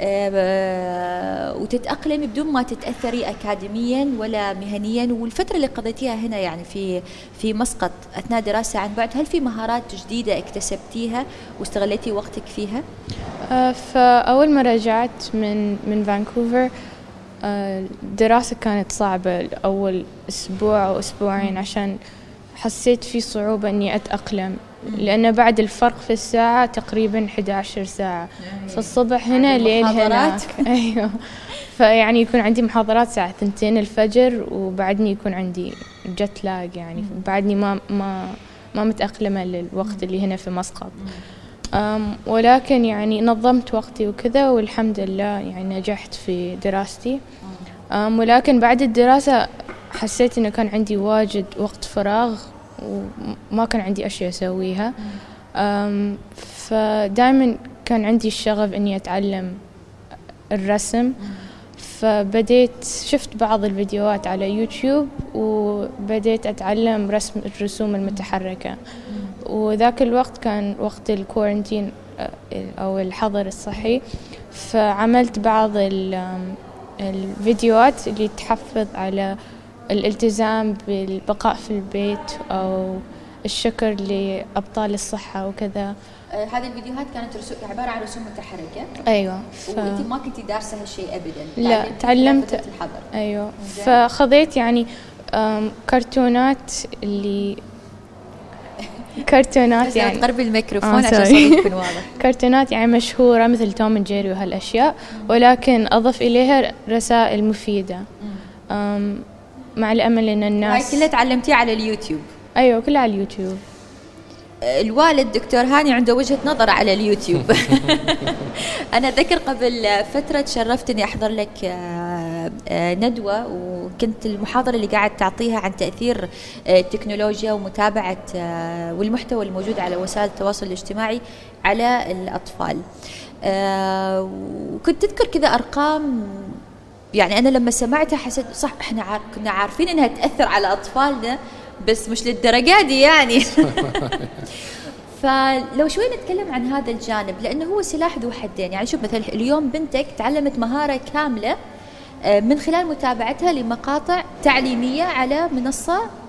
آه، وتتأقلمي بدون ما تتأثري أكاديميا ولا مهنيا. والفترة اللي قضيتيها هنا يعني في في مسقط أثناء دراسة عن بعد هل في مهارات جديدة اكتسبتيها واستغليتي وقتك فيها؟ آه، فأول ما رجعت من من فانكوفر آه، الدراسة كانت صعبة أول أسبوع أو أسبوعين عشان حسيت في صعوبة إني أتأقلم. لأن بعد الفرق في الساعة تقريبا 11 ساعة. فالصبح هنا ليل هناك. أيوه. فيعني يكون عندي محاضرات الساعة ثنتين الفجر وبعدني يكون عندي جت لاج يعني. بعدني ما ما ما متأقلمة للوقت اللي هنا في مسقط. ولكن يعني نظمت وقتي وكذا والحمد لله يعني نجحت في دراستي. ولكن بعد الدراسة حسيت إنه كان عندي واجد وقت فراغ وما كان عندي أشياء أسويها. فدائما كان عندي الشغف إني أتعلم الرسم. فبديت شفت بعض الفيديوهات على يوتيوب وبديت أتعلم رسم الرسوم المتحركة. وذاك الوقت كان وقت الكورنتين آه، أو الحظر الصحي. فعملت بعض الفيديوهات اللي تحفظ على الالتزام بالبقاء في البيت أو الشكر لأبطال الصحة وكذا. آه، هذه الفيديوهات كانت رسو... عبارة عن رسوم متحركة. أيوة ف... وانت ما كنتي دارسة هالشيء ابدا. لا، تعلمت- الحظر. أيوة. فخذيت يعني كرتونات اللي كرتونات يعني. تقربي الميكروفون آه، عشان. صوتك يكون واضح. كرتونات يعني مشهورة مثل توم جيري وهالأشياء ولكن أضف إليها رسائل مفيدة. مع الأمل إن هاي الناس كلها تعلمتيها على اليوتيوب. أيوة كلها على اليوتيوب. الوالد دكتور هاني عنده وجهة نظر على اليوتيوب. أنا أذكر قبل فترة تشرفت إني أحضر لك آه، آه، ندوة وكنت المحاضرة اللي قاعد تعطيها عن تأثير آه، التكنولوجيا ومتابعة والمحتوى الموجود على وسائل التواصل الاجتماعي على الأطفال. وكنت تذكر كذا أرقام يعني أنا لما سمعتها حسيت صح إحنا كنا عارفين إنها تأثر على أطفالنا بس مش للدرجة دي يعني. فلو شوي نتكلم عن هذا الجانب لأنه هو سلاح ذو حدين. يعني شوف مثلا اليوم بنتك تعلمت مهارة كاملة آه، من خلال متابعتها لمقاطع تعليمية على منصة آه،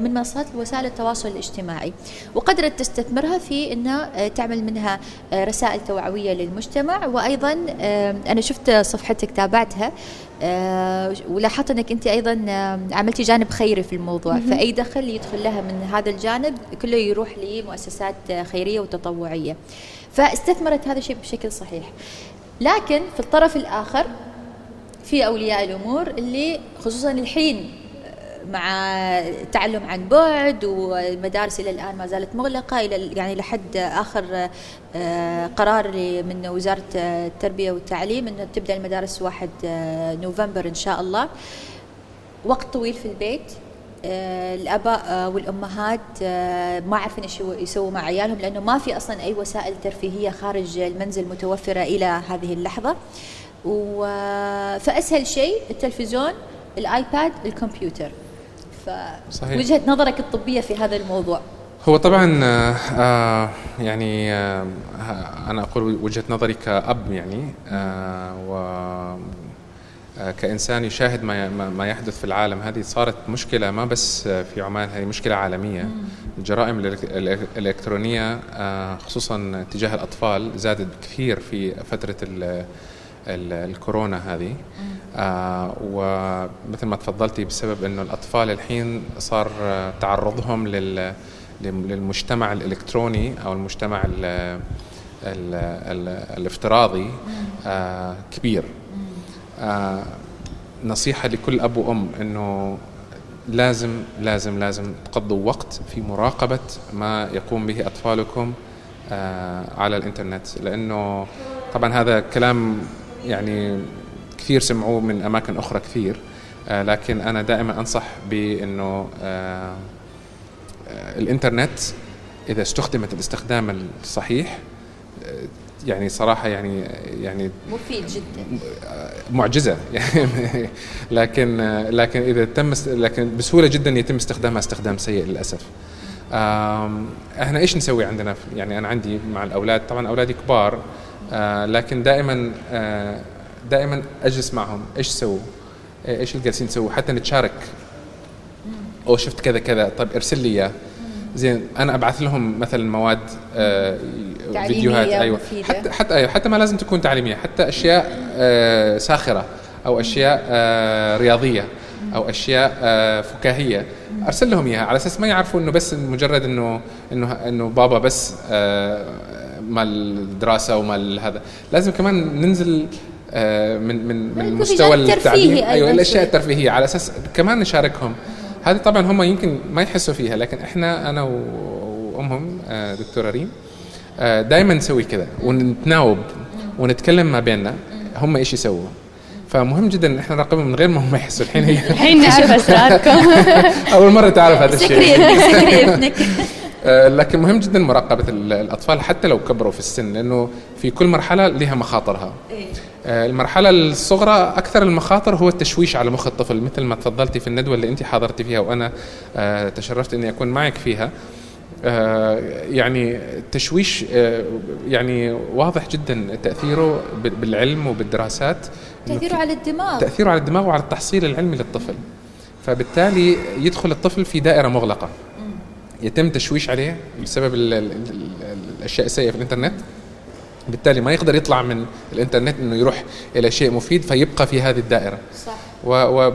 من منصات وسائل التواصل الاجتماعي. وقدرت تستثمرها في انها آه، تعمل منها آه، رسائل توعوية للمجتمع. وأيضا آه، أنا شفت صفحتك تابعتها. آه، ولاحظت إنك أنت أيضا آه، عملتي جانب خيري في الموضوع. فأي دخل يدخل لها من هذا الجانب كله يروح لمؤسسات آه، خيرية وتطوعية. فاستثمرت هذا الشيء بشكل صحيح. لكن في الطرف الآخر في أولياء الأمور اللي خصوصا الحين مع التعلم عن بعد والمدارس إلى الآن ما زالت مغلقة إلى يعني لحد آخر آه، قرار من وزارة التربية والتعليم إنه تبدأ المدارس 1 آه، نوفمبر إن شاء الله. وقت طويل في البيت آه، الاباء آه، والأمهات آه، ما عارفين إيش يسووا مع عيالهم لأنه ما في أصلا أي وسائل ترفيهية خارج المنزل متوفرة إلى هذه اللحظة. و... فأسهل شيء التلفزيون الآيباد الكمبيوتر. صحيح. فوجهه نظرك الطبية في هذا الموضوع؟ هو طبعا آه، آه، يعني آه، أنا أقول وجهة نظري كأب يعني آه، و كإنسان يشاهد ما يحدث في العالم. هذه صارت مشكلة ما بس في عمان هذه مشكلة عالمية. الجرائم الإلكترونية خصوصا تجاه الأطفال زادت كثير في فترة الكورونا هذه. آه ومثل ما تفضلتي بسبب إنه الأطفال الحين صار تعرضهم لل لل- للمجتمع الإلكتروني أو المجتمع ال ال ال الافتراضي آه كبير. آه نصيحة لكل أب وأم إنه لازم لازم لازم تقضوا وقت في مراقبة ما يقوم به أطفالكم آه على الإنترنت. لأنه طبعا هذا كلام يعني كثير سمعوه من أماكن أخرى كثير آه لكن أنا دائما أنصح بأنه آه آه، الإنترنت إذا استخدمت الاستخدام الصحيح يعني صراحة يعني يعني مفيد جدا. معجزة. يعني لكن لكن إذا تم لكن بسهولة جدا يتم استخدامها استخدام سيء للأسف. إحنا إيش نسوي عندنا؟ يعني أنا عندي مع الأولاد طبعا أولادي كبار آه، لكن دائما آه، دائما أجلس معهم. إيش سووا؟ إيش اللي جالسين تسووا؟ حتى نتشارك. أو شفت كذا كذا. طيب ارسل لي إياه. زين أنا أبعث لهم مثلا مواد آه، فيديوهات. أيوه. ومفيدة. حتى حتى أيوه حتى ما لازم تكون تعليمية. حتى أشياء آه، ساخرة أو أشياء آه، رياضية أو أشياء آه، فكاهية. أرسل لهم إياها. على أساس ما يعرفوا إنه بس مجرد إنه إنه إنه بابا بس آه، مال الدراسة ومال هذا. لازم كمان ننزل آه، من من من مستوى التعليم. أيضاً أيوه الأشياء. الترفيهية على أساس كمان نشاركهم. هذه طبعا هم يمكن ما يحسوا فيها لكن إحنا أنا وأمهم آه، دكتورة ريم دائما نسوي كذا ونتناوب ونتكلم ما بيننا. هم إيش يسووا؟ فمهم جدا إن إحنا نراقبهم من غير ما هم يحسوا. الحين هي الحين نعرف أسراركم. أول مرة تعرف هذا الشيء. سكري ابنك سكري ابنك. آه، لكن مهم جدا مراقبة ال- الأطفال حتى لو كبروا في السن لأنه في كل مرحلة لها مخاطرها. آه، المرحلة الصغرى أكثر المخاطر هو التشويش على مخ الطفل مثل ما تفضلتي في الندوة اللي أنت حاضرتي فيها وأنا آه، تشرفت أني أكون معك فيها. آه، يعني التشويش آه، يعني واضح جدا تأثيره بال- بالعلم وبالدراسات. تأثيره على الدماغ. تأثيره على الدماغ وعلى التحصيل العلمي للطفل. فبالتالي يدخل الطفل في دائرة مغلقة. يتم تشويش عليه بسبب ال ال ال الأشياء السيئة في الإنترنت بالتالي ما يقدر يطلع من الإنترنت إنه يروح إلى شيء مفيد فيبقى في هذه الدائرة صح و, و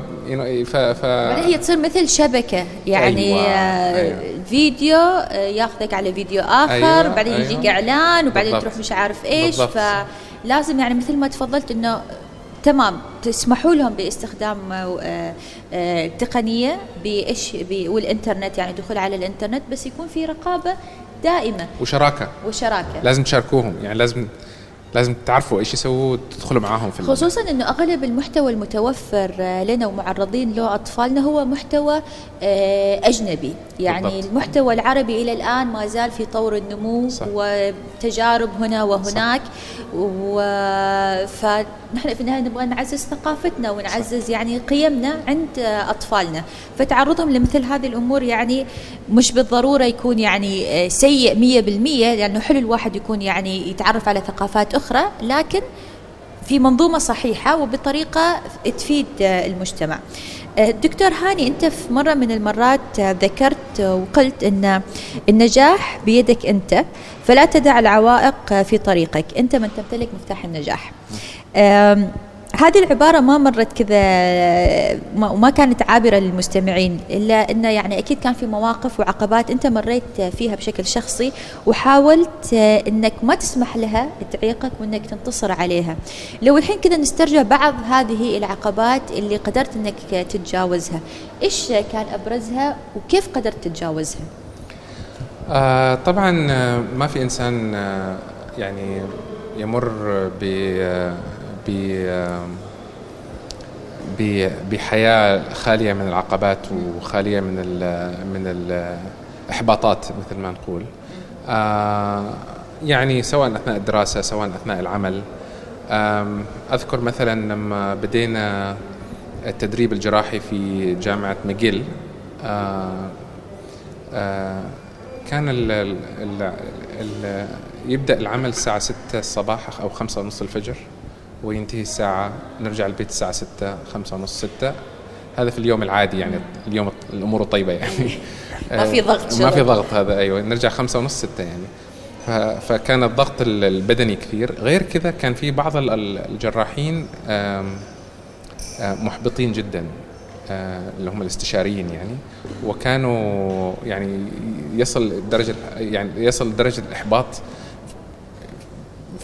ف, ف هي تصير مثل شبكة يعني أيوة، آه، أيوة. فيديو آه، ياخذك على فيديو آخر أيوة، بعدين أيوة. يجيك إعلان وبعدين بالضبط. تروح مش عارف إيش بالضبط. فلازم يعني مثل ما تفضلت إنه تمام. تسمحوا لهم باستخدام آه، آه، التقنية بإيش ب- والإنترنت يعني دخول على الإنترنت بس يكون في رقابة دائمة. وشراكة. وشراكة. لازم تشاركوهم يعني لازم لازم تعرفوا إيش يسووا وتدخلوا معاهم في خصوصا إنه أغلب المحتوى المتوفر آه، لنا ومعرضين له أطفالنا هو محتوى آه، أجنبي. يعني بالضبط. المحتوى العربي إلى الآن ما زال في طور النمو صح. وتجارب هنا وهناك. و... فنحن في النهاية نبغى نعزز ثقافتنا ونعزز يعني قيمنا عند أطفالنا. فتعرضهم لمثل هذه الأمور يعني مش بالضرورة يكون يعني سيء 100% لأنه حلو الواحد يكون يعني يتعرف على ثقافات أخرى لكن في منظومة صحيحة وبطريقة تفيد المجتمع. دكتور هاني أنت في مرة من المرات ذكرت وقلت أن النجاح بيدك أنت فلا تدع العوائق في طريقك. أنت من تمتلك مفتاح النجاح. هذه العبارة ما مرت كذا ما- وما كانت عابرة للمستمعين إلا أنه يعني أكيد كان في مواقف وعقبات أنت مريت فيها بشكل شخصي وحاولت أنك ما تسمح لها تعيقك وأنك تنتصر عليها. لو الحين كذا نسترجع بعض هذه العقبات اللي قدرت أنك تتجاوزها إيش كان أبرزها وكيف قدرت تتجاوزها؟ آه طبعا آه، ما في إنسان آه يعني يمر ب آه، ب- بحياة خالية من العقبات وخالية من ال من الإحباطات مثل ما نقول. آه يعني سواء أثناء الدراسة سواء أثناء العمل. أذكر مثلا لما بدينا التدريب الجراحي في جامعة ماجيل آه آه، كان ال ال ال ال يبدأ العمل الساعة 6 الصباح أو 5 ونص الفجر. وينتهي الساعة نرجع البيت الساعة 6 5 ونص 6 هذا في اليوم العادي يعني اليوم الأمور الطيبة يعني. ما في آه، ضغط ما في. ضغط هذا أيوة. نرجع 5 ونص 6 يعني. فكان الضغط ال- البدني كثير. غير كذا كان في بعض ال- ال- الجراحين محبطين جدا آه، اللي هم الاستشاريين يعني. وكانوا يعني يصل درجة يعني يصل درجة الإحباط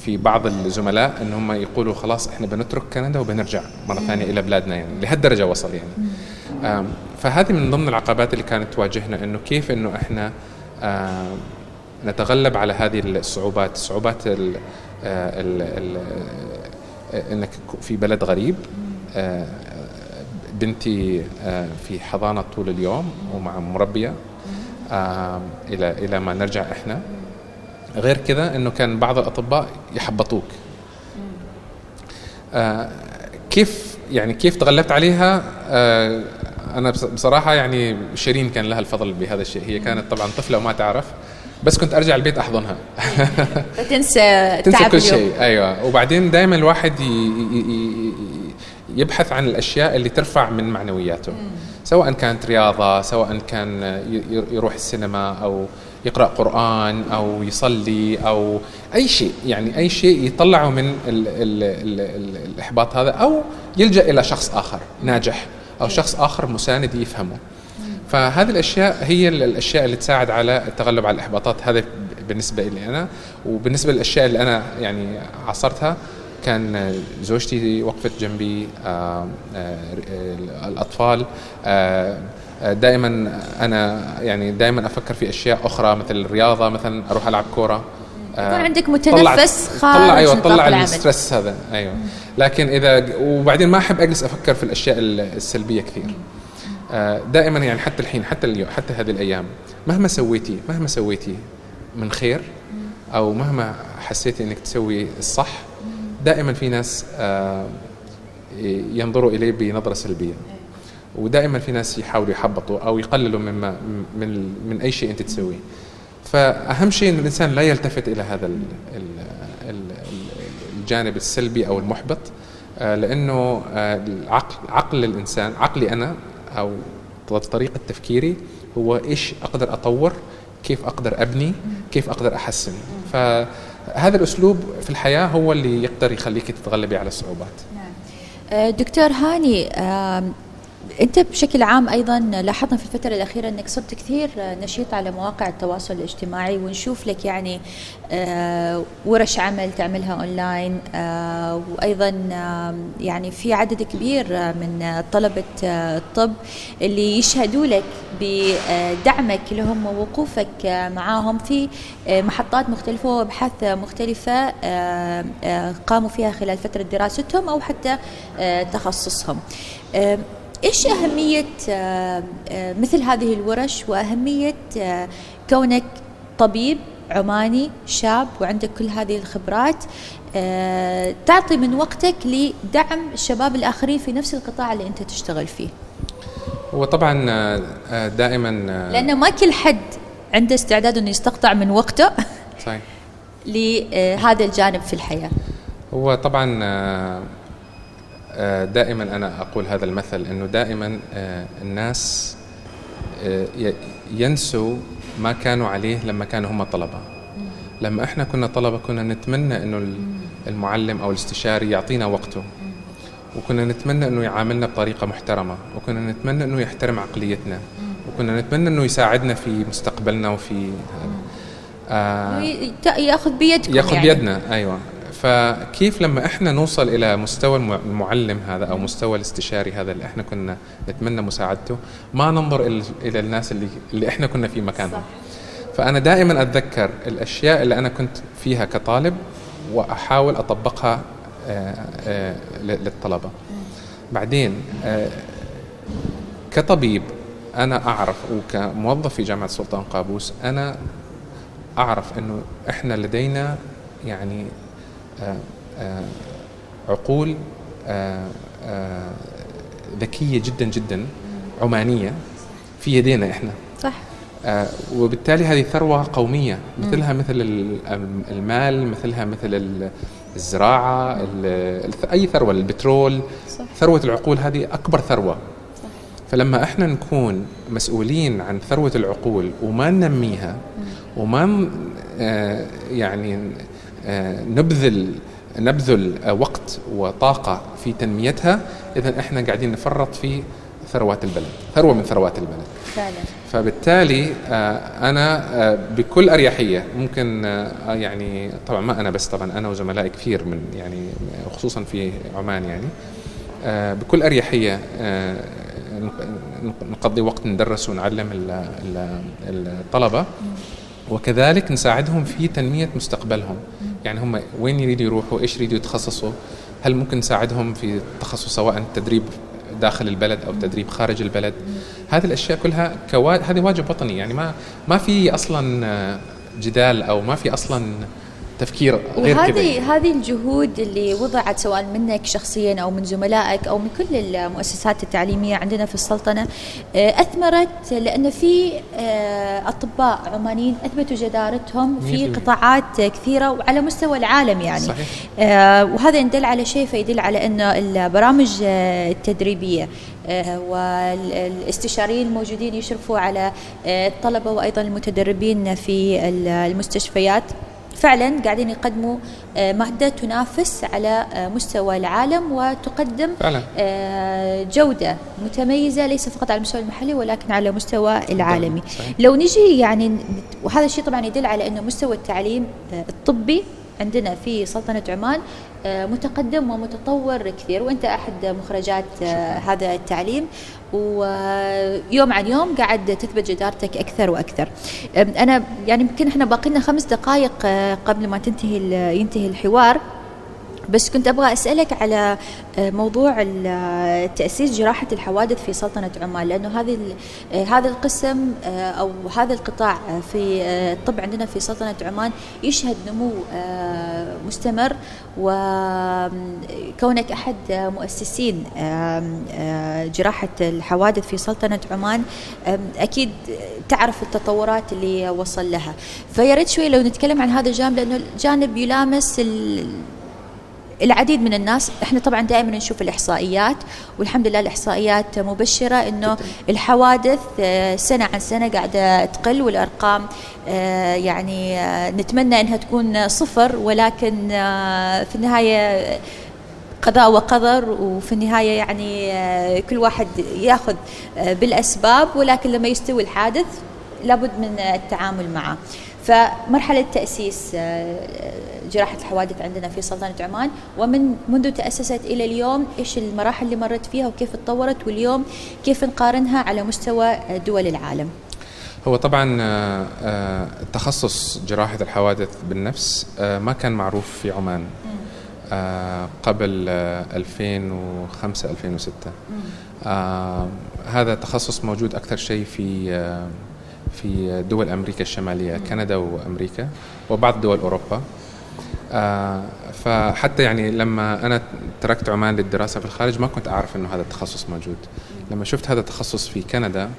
في بعض الزملاء إن هم يقولوا خلاص إحنا بنترك كندا وبنرجع مرة ثانية إلى بلادنا يعني لهالدرجة وصل يعني. فهذه من ضمن العقبات اللي كانت تواجهنا إنه كيف إنه إحنا نتغلب على هذه الصعوبات صعوبات ال ال ال إنك في بلد غريب. آه، بنتي آه، في حضانة طول اليوم ومع مربية. إلى إلى ما نرجع إحنا. غير كذا إنه كان بعض الأطباء يحبطوك. آه كيف يعني كيف تغلبت عليها؟ آه أنا بص- بصراحة يعني شيرين كان لها الفضل بهذا الشيء. هي كانت طبعا طفلة وما تعرف بس كنت أرجع البيت أحضنها. تنسى تعب كل شيء. أيوه. وبعدين دائما الواحد ي- ي- ي- يبحث عن الأشياء اللي ترفع من معنوياته. سواء كانت رياضة سواء كان يروح السينما أو يقرأ قرآن أو يصلي أو أي شيء يعني أي شيء يطلعه من ال ال ال ال الإحباط هذا أو يلجأ إلى شخص آخر ناجح أو شخص آخر مساند يفهمه. فهذه الأشياء هي ال- الأشياء اللي تساعد على التغلب على الإحباطات. هذا ب- بالنسبة لي أنا. وبالنسبة للأشياء اللي أنا يعني عاصرتها كان زوجتي وقفت جنبي آه، آه، الأطفال آه، دائما أنا يعني دائما أفكر في أشياء أخرى مثل الرياضة مثلا أروح ألعب كورة. آه، يكون عندك طلع- متنفس طلع خارج أيوه نطاق طلع. ال stress هذا أيوه. لكن إذا وبعدين ما أحب أجلس أفكر في الأشياء السلبية كثير. دائما يعني حتى الحين حتى اليوم حتى هذه الأيام مهما سويتي مهما سويتي من خير أو مهما حسيتي إنك تسوي الصح دائما في ناس آه، ينظروا إليه بنظرة سلبية. ودائما في ناس يحاولوا يحبطوا أو يقللوا مما من من أي شيء أنت تسويه. فأهم شيء إن الإنسان لا يلتفت إلى هذا ال ال ال الجانب السلبي أو المحبط آه، لأنه آه، العقل عقل الإنسان عقلي أنا أو طريقة تفكيري هو إيش أقدر أطور كيف أقدر أبني كيف أقدر أحسن. فهذا الأسلوب في الحياة هو اللي يقدر يخليك تتغلبي على الصعوبات. آه، دكتور هاني أنت بشكل عام أيضا لاحظنا في الفترة الأخيرة أنك صرت كثير نشيط على مواقع التواصل الاجتماعي ونشوف لك يعني آه، ورش عمل تعملها أونلاين آه، وأيضا يعني في عدد كبير من طلبة آه، الطب اللي يشهدوا لك بدعمك لهم ووقوفك معاهم في محطات مختلفة وأبحاث مختلفة قاموا فيها خلال فترة دراستهم أو حتى تخصصهم. إيش أهمية آه، آه، مثل هذه الورش وأهمية آه، كونك طبيب عماني شاب وعندك كل هذه الخبرات تعطي من وقتك لدعم الشباب الآخرين في نفس القطاع اللي أنت تشتغل فيه. هو طبعا آه، دائما لأنه ما كل حد عنده استعداد إنه يستقطع من وقته صحيح. لهذا الجانب في الحياة. هو طبعا دائما أنا أقول هذا المثل إنه دائما آه، الناس آه، ينسوا ما كانوا عليه لما كانوا هم طلبة. لما إحنا كنا طلبة كنا نتمنى إنه ال- المعلم أو الاستشاري يعطينا وقته. وكنا نتمنى إنه يعاملنا بطريقة محترمة. وكنا نتمنى إنه يحترم عقليتنا. وكنا نتمنى إنه يساعدنا في مستقبلنا وفي هذا آه يأخذ بيدكم يأخذ يعني. بيدنا أيوه. فكيف لما إحنا نوصل إلى مستوى المع- المعلم هذا أو مستوى الاستشاري هذا اللي إحنا كنا نتمنى مساعدته ما ننظر إلى الناس اللي اللي إحنا كنا في مكانهم. فأنا دائما أتذكر الأشياء اللي أنا كنت فيها كطالب وأحاول أطبقها آه، آه، للطلبة. بعدين آه، كطبيب أنا أعرف وكموظف في جامعة السلطان قابوس أنا أعرف إنه إحنا لدينا يعني عقول آه، آه، ذكية جدا جدا عمانية في يدينا إحنا. صح. آه، وبالتالي هذه ثروة قومية مثلها مثل ال- المال مثلها مثل ال- الزراعة ال- الث- أي ثروة البترول. صح. ثروة العقول هذه أكبر ثروة. فلما إحنا نكون مسؤولين عن ثروة العقول وما ننميها وما آه، يعني آه، نبذل نبذل آه، وقت وطاقة في تنميتها. إذا إحنا قاعدين نفرط في ثروات البلد ثروة من ثروات البلد. فعلا. فبالتالي آه، أنا آه، بكل أريحية ممكن آه، يعني طبعا ما أنا بس طبعا أنا وزملائي كثير من يعني خصوصا في عمان يعني آه، بكل آه، نق- نقضي وقت ندرس ونعلم ال- ال- الطلبة وكذلك نساعدهم في تنمية مستقبلهم. يعني هم وين يريدوا يروحوا؟ إيش يريدوا يتخصصوا؟ هل ممكن نساعدهم في التخصص سواء تدريب داخل البلد أو تدريب خارج البلد؟ هذه الأشياء كلها كوا... هذه واجب وطني يعني ما ما في أصلا جدال أو ما في أصلا تفكير غير كذا وهذه هذه الجهود اللي وضعت سواء منك شخصيا أو من زملائك أو من كل المؤسسات التعليمية عندنا في السلطنة آه، أثمرت لأن في آه، أطباء عمانيين أثبتوا جدارتهم في 100%. قطاعات كثيرة وعلى مستوى العالم يعني صحيح. آه، وهذا يدل على شيء فيدل على انه البرامج التدريبية والاستشاريين الموجودين يشرفوا على الطلبة وأيضا المتدربين في ال- المستشفيات فعلا قاعدين يقدموا آه، مادة تنافس على آه، مستوى العالم وتقدم فعلا آه، جودة متميزة ليس فقط على المستوى المحلي ولكن على المستوى العالمي صحيح. لو نجي يعني وهذا الشيء طبعا يدل على إنه مستوى التعليم الطبي عندنا في سلطنة عمان متقدم ومتطور كثير وأنت أحد مخرجات آه، هذا التعليم. ويوم عن يوم قاعد تثبت جدارتك أكثر وأكثر. أنا يعني يمكن إحنا باقي لنا خمس دقائق آه، قبل ما تنتهي ينتهي الحوار. بس كنت أبغى أسألك على آه، موضوع آه، تأسيس جراحة الحوادث في سلطنة عمان لأنه هذه آه، هذا القسم أو هذا القطاع في الطب عندنا في سلطنة عمان يشهد نمو مستمر وكونك أحد مؤسسين جراحة الحوادث في سلطنة عمان أكيد تعرف التطورات اللي وصل لها. فيا ريت شوي لو نتكلم عن هذا الجانب لأنه الجانب يلامس العديد من الناس إحنا طبعا دائما نشوف الإحصائيات والحمد لله الإحصائيات مبشرة إنه الحوادث آه، سنة عن سنة قاعدة تقل والأرقام آه، يعني آه، نتمنى إنها تكون صفر ولكن في النهاية قضاء وقدر وفي النهاية يعني كل واحد يأخذ بالأسباب ولكن لما يستوي الحادث لابد من التعامل معه. فمرحلة تأسيس آه، جراحة الحوادث عندنا في سلطنة عمان. ومن منذ تأسست إلى اليوم إيش المراحل اللي مرت فيها وكيف تطورت؟ واليوم كيف نقارنها على مستوى آه، دول العالم؟ هو طبعا آه، آه، تخصص جراحة الحوادث بالنفس آه، ما كان معروف في عمان آه، قبل آه، 2005 2006 آه، هذا تخصص موجود أكثر شيء في آه، في دول أمريكا الشمالية كندا وأمريكا وبعض دول أوروبا. آه، فحتى يعني لما أنا تركت عمان للدراسة في الخارج ما كنت أعرف أنه هذا التخصص موجود. لما شفت هذا التخصص في كندا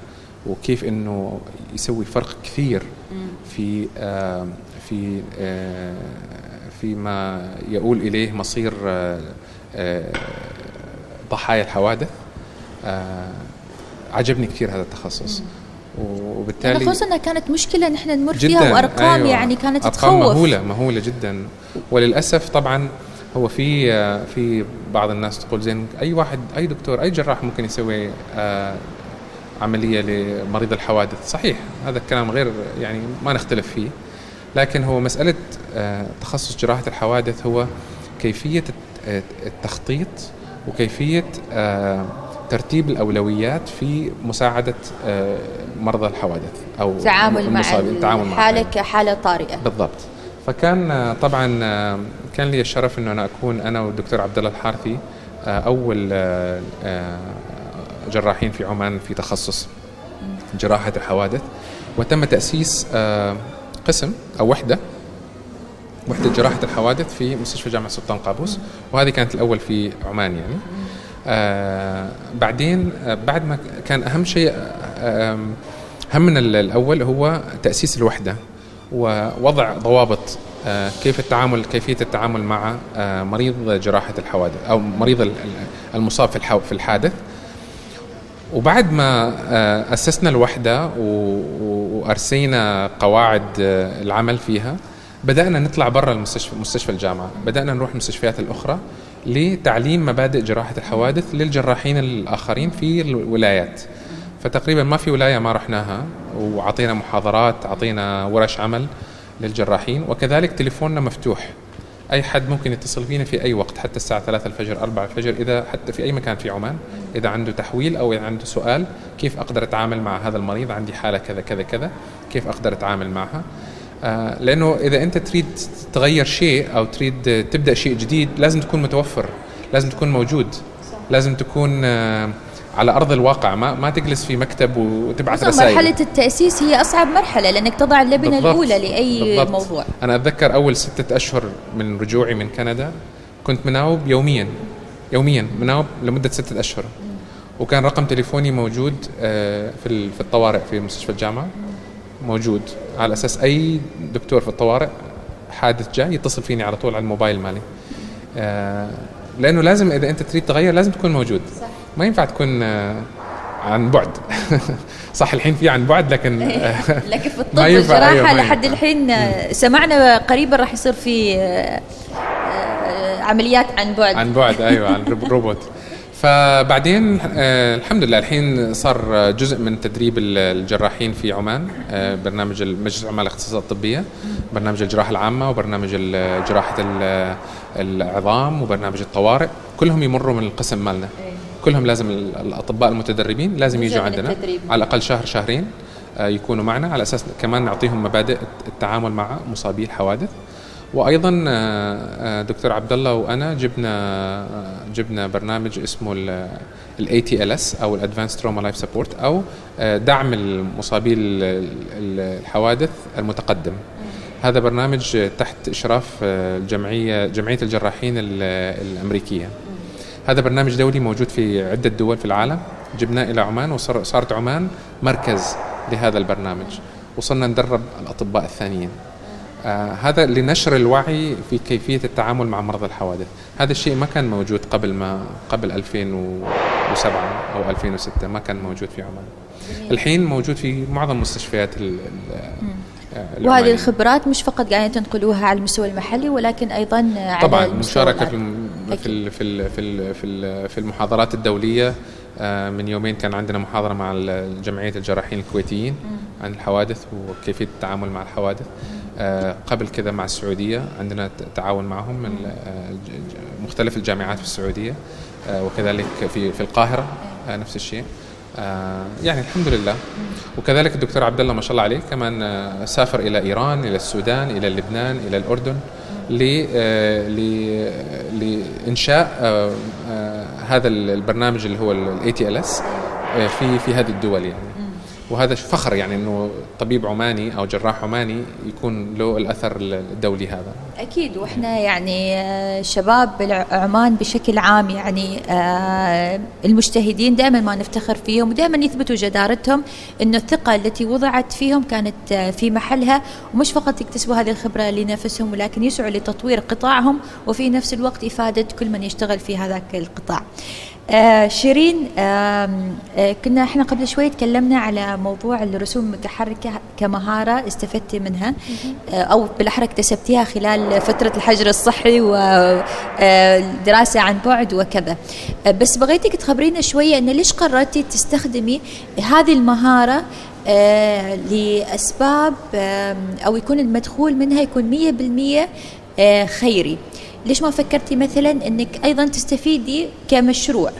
وكيف أنه يسوي فرق كثير في آه، في آه، فيما يؤول إليه مصير ضحايا الحوادث عجبني كثير هذا التخصص. وبالتالي خصوصا انها كانت مشكلة نحن نمر فيها وأرقام أيوة. يعني كانت أرقام تخوف. مهولة مهولة جدا. وللأسف طبعا هو في في بعض الناس تقول زين أي واحد أي دكتور أي جراح ممكن يسوي آه، عملية لمريض الحوادث. صحيح هذا الكلام غير يعني ما نختلف فيه. لكن هو مسألة آه، تخصص جراحة الحوادث هو كيفية الت- التخطيط وكيفية آه، ترتيب الأولويات في مساعدة آه، مرضى الحوادث أو تعامل مع. التعامل مع الحالة. كحاله طارئة بالضبط فكان آه، طبعا آه، كان لي الشرف إنه أنا أكون أنا والدكتور عبد الله الحارثي آه، أول جراحين في عمان في تخصص جراحة الحوادث وتم تأسيس قسم أو وحدة وحدة جراحة الحوادث في مستشفى جامعة سلطان قابوس وهذه كانت الأول في عمان يعني آه بعدين آه بعد ما كان أهم شيء آه همنا ال- الأول هو تأسيس الوحدة ووضع ضوابط آه كيف التعامل كيفية التعامل مع آه مريض جراحة الحوادث أو مريض ال- ال- المصاب في الحادث. وبعد ما آه، أسسنا الوحدة وأرسينا قواعد العمل فيها بدأنا نطلع برا المستشفى مستشفى الجامعة. بدأنا نروح المستشفيات الأخرى لتعليم مبادئ جراحة الحوادث للجراحين الآخرين في الولايات. فتقريبا ما في ولاية ما رحناها وعطينا محاضرات عطينا ورش عمل للجراحين وكذلك تليفوننا مفتوح. أي حد ممكن يتصل فينا في أي وقت حتى الساعة 3 الفجر 4 الفجر إذا حتى في أي مكان في عمان إذا عنده تحويل أو إذا عنده سؤال كيف أقدر أتعامل مع هذا المريض؟ عندي حالة كذا كذا كذا كيف أقدر أتعامل معها؟ آه لأنه إذا أنت تريد تغير شيء أو تريد تبدأ شيء جديد لازم تكون متوفر لازم تكون موجود لازم تكون آه على أرض الواقع ما ما تجلس في مكتب وتبعث رسائل مرحلة التأسيس هي أصعب مرحلة لأنك تضع اللبنة بالضبط. الأولى لأي بالضبط. موضوع أنا أتذكر أول ستة أشهر من رجوعي من كندا كنت مناوب يوميا يوميا مناوب لمدة ستة أشهر وكان رقم تليفوني موجود آه، في في الطوارئ في مستشفى الجامعة موجود على أساس أي دكتور في الطوارئ حادث جاي يتصل فيني على طول على الموبايل مالي آه، لأنه لازم إذا أنت تريد تغير لازم تكون موجود صح. ما ينفع تكون آه، عن بعد. صح الحين في عن بعد لكن آه، لكن في الطب والجراحة أيوة، لحد. الحين آه، سمعنا قريبا راح يصير في عمليات عن بعد. عن بعد أيوه عن روب- روبوت. فبعدين الحمد لله الحين صار جزء من تدريب ال- الجراحين في عمان برنامج مجلس عمان الاختصاصات الطبية برنامج الجراحة العامة وبرنامج جراحة ال- العظام وبرنامج الطوارئ. كلهم يمروا من القسم مالنا. كلهم لازم ال- الأطباء المتدربين لازم يجوا عندنا. التدريب. على الأقل شهر شهرين آه، يكونوا معنا. على أساس كمان نعطيهم مبادئ التعامل مع مصابي الحوادث. وأيضا آه، آه، دكتور عبد الله وأنا جبنا جبنا برنامج اسمه ال ATLS أو ال Advanced Trauma Life Support أو دعم المصابي ال- ال- الحوادث المتقدم. هذا برنامج تحت إشراف الجمعية جمعية الجراحين ال- الأمريكية. هذا برنامج دولي موجود في عدة دول في العالم. جبناه إلى عمان وصارت عمان مركز لهذا البرنامج. وصلنا ندرب الأطباء الثانيين. آه هذا لنشر الوعي في كيفية التعامل مع مرضى الحوادث. هذا الشيء ما كان موجود قبل ما قبل 2007 أو 2006 ما كان موجود في عمان. الحين موجود في معظم مستشفيات ال- ال- آه، وهذه. الخبرات مش فقط قاعدين تنقلوها على المستوى المحلي ولكن أيضا على طبعا المستوى مشاركة في في ال- في ال- في ال- في في المحاضرات الدولية آه، من يومين كان عندنا محاضرة مع جمعية الجراحين الكويتيين عن الحوادث وكيفية التعامل مع الحوادث. آه، قبل كذا مع السعودية عندنا تعاون معهم من آه، مختلف الجامعات في السعودية. وكذلك في في القاهرة نفس الشيء. يعني الحمد لله. وكذلك الدكتور عبد الله ما شاء الله عليه كمان سافر إلى إيران إلى السودان إلى لبنان إلى الأردن. لإنشاء آه، آه، هذا البرنامج اللي هو ال ATLS في في هذه الدول يعني. وهذا فخر يعني إنه طبيب عماني أو جراح عماني يكون له الأثر الدولي هذا. أكيد وإحنا يعني آه، شباب عمان بشكل عام يعني آه، المجتهدين دائما ما نفتخر فيهم ودائما يثبتوا جدارتهم أن الثقة التي وضعت فيهم كانت آه، في محلها ومش فقط يكتسبوا هذه الخبرة لنفسهم ولكن يسعوا لتطوير قطاعهم وفي نفس الوقت إفادة كل من يشتغل في هذاك القطاع. آه شيرين آه كنا إحنا قبل شوي تكلمنا على موضوع الرسوم المتحركة كمهارة استفدتي منها. آه أو بالأحرى اكتسبتيها خلال فترة الحجر الصحي والدراسة عن بعد وكذا. آه بس بغيتك تخبرينا شوية أن ليش قررتي تستخدمي هذه المهارة آه لأسباب آم، أو يكون المدخول منها يكون مية بالمية آه خيري؟ ليش ما فكرتي مثلا إنك أيضا تستفيدي كمشروع؟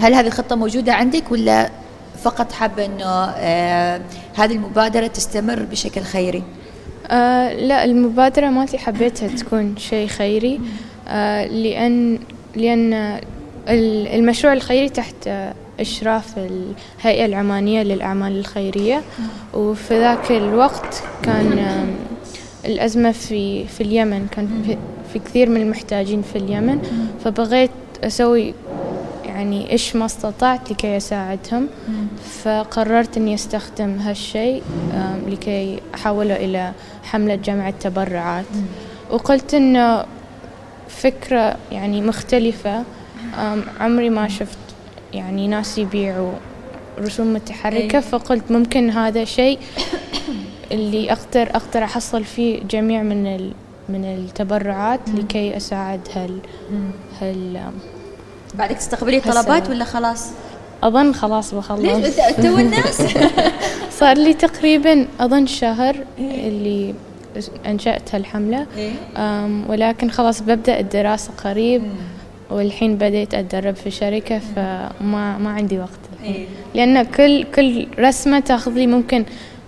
هل هذه الخطة موجودة عندك ولا فقط حابة إنه آه هذه المبادرة تستمر بشكل خيري؟ آه لا المبادرة مالتي حبيتها تكون شيء خيري. آه لأن ال- المشروع الخيري تحت آه، إشراف الهيئة العمانية للأعمال الخيرية. وفي ذاك الوقت كان الأزمة في في اليمن كان في, كثير من المحتاجين في اليمن فبغيت أسوي يعني إيش ما استطعت لكي أساعدهم. فقررت أني أستخدم هالشيء لكي أحوله إلى حملة جمع التبرعات. وقلت أنه فكرة يعني مختلفة. عمري ما شفت يعني ناس يبيعوا رسوم متحركة أي. فقلت ممكن هذا شيء اللي أقدر أقدر أحصل فيه جميع من من التبرعات لكي أساعد هال هال بعدك تستقبلي. طلبات ولا خلاص؟ أظن خلاص ليش؟ بخلص أنت- تو الناس صار لي تقريبا أظن شهر اللي أنشأت هالحملة. إيه. أم، ولكن خلاص ببدأ الدراسة قريب. والحين بديت أتدرب في شركة فما ما عندي وقت. الحين إيه. لأن كل كل رسمة تاخذ لي ممكن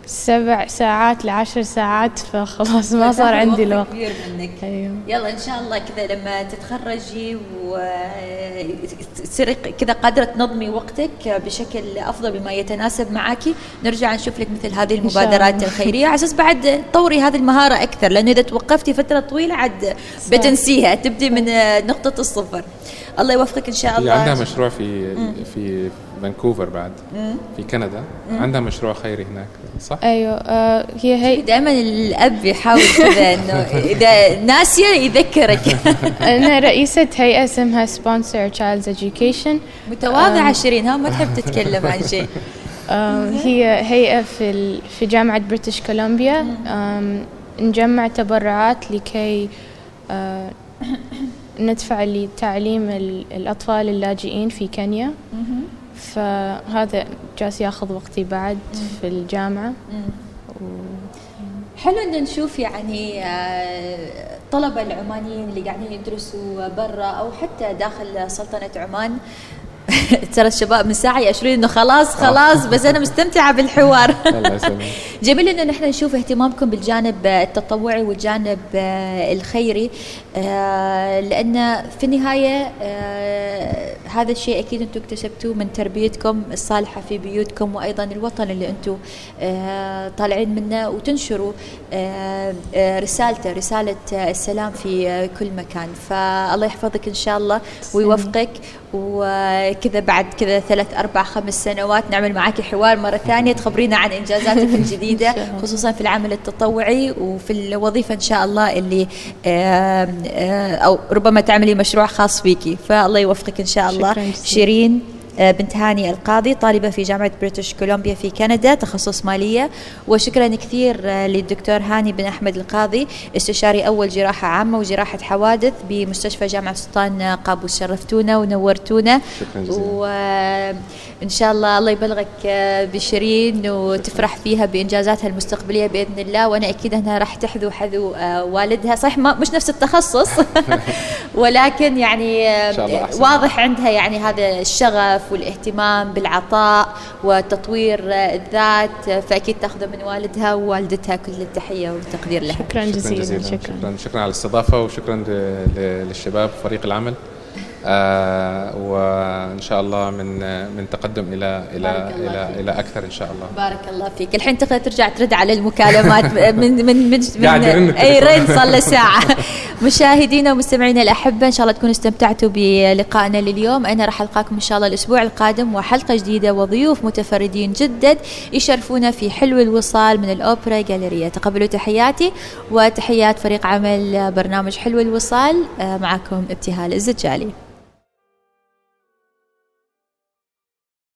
سبع ساعات لعشر ساعات فخلاص ما صار عندي وقت الوقت. كبير منك. أيوه. يلا إن شاء الله كذا لما تتخرجي وتصيري كذا قادرة تنظمي وقتك بشكل أفضل بما يتناسب معك. نرجع نشوف لك مثل هذه المبادرات. الخيرية. على أساس بعد تطوري هذه المهارة أكثر لأنه إذا توقفتي فترة طويلة عاد بتنسيها تبدي من نقطة الصفر. الله يوفقك إن شاء الله عندها مشروع في في فانكوفر بعد في كندا. عندها مشروع خيري هناك صح؟ أيوه آه هي هي دائما الأب يحاول كذا إنه إذا ناسية يذكرك. أنا رئيسة هيئة اسمها Sponsor Child's Education. متواضعة شيرين ها ما تحب تتكلم عن شيء. آم، هي هيئة في ال- في جامعة بريتش كولومبيا نجمع تبرعات لكي آه، ندفع لتعليم ال- الأطفال اللاجئين في كينيا فهذا جالس ياخذ وقتي بعد في الجامعة. حلو ان نشوف يعني آه، الطلبه العمانيين اللي قاعدين يدرسوا برا أو حتى داخل سلطنة عمان. ترى الشباب من ساعه يأشرون إنه خلاص خلاص بس أنا مستمتعة بالحوار. جميل ان نحن نشوف اهتمامكم بالجانب التطوعي والجانب آه، الخيري. آه، لأن في النهاية آه، هذا الشيء أكيد أنتم اكتسبتوه من تربيتكم الصالحة في بيوتكم وأيضا الوطن اللي أنتم آه، طالعين منه وتنشروا رسالته رسالة آه، السلام في كل مكان. فالله يحفظك إن شاء الله ويوفقك. وكذا بعد كذا ثلاث أربع خمس سنوات نعمل معك حوار مرة ثانية تخبرينا عن إنجازاتك الجديدة خصوصا في العمل التطوعي وفي الوظيفة إن شاء الله اللي أو ربما تعملي مشروع خاص فيكي فالله يوفقك إن شاء الله شكراً جزيلاً. شيرين آه، بنت هاني القاضي طالبة في جامعة بريتش كولومبيا في كندا تخصص مالية وشكرا كثير آه، للدكتور هاني بن أحمد القاضي استشاري أول جراحة عامة وجراحة حوادث بمستشفى جامعة سلطان قابوس شرفتونا ونورتونا شكراً جزيلاً. وإن شاء الله الله يبلغك آه، بشيرين وتفرح فيها بإنجازاتها المستقبلية بإذن الله. وأنا أكيد أنها راح تحذو حذو آه، والدها. صح ما مش نفس التخصص. ولكن يعني آه، إن شاء الله أحسن. واضح عندها يعني هذا الشغف والاهتمام بالعطاء وتطوير الذات. فأكيد تاخذه من والدها ووالدتها كل التحية والتقدير لها. شكرا جزيلا. شكرا شكرا. شكرا على الاستضافة وشكرا للشباب فريق العمل. وإن شاء الله من من تقدم إلى إلى إلى فيك. إلى أكثر إن شاء الله. بارك الله فيك. الحين تقدر ترجع ترد على المكالمات. من من من, من أي. رن صار له ساعة. مشاهدينا ومستمعينا الأحبة إن شاء الله تكونوا استمتعتوا بلقائنا لليوم. أنا راح ألقاكم إن شاء الله الأسبوع القادم وحلقة جديدة وضيوف متفردين جدد يشرفونا في حلو الوصال من الأوبرا جاليريا تقبلوا تحياتي وتحيات فريق عمل برنامج حلو الوصال. آه، معكم ابتهال الزجالي.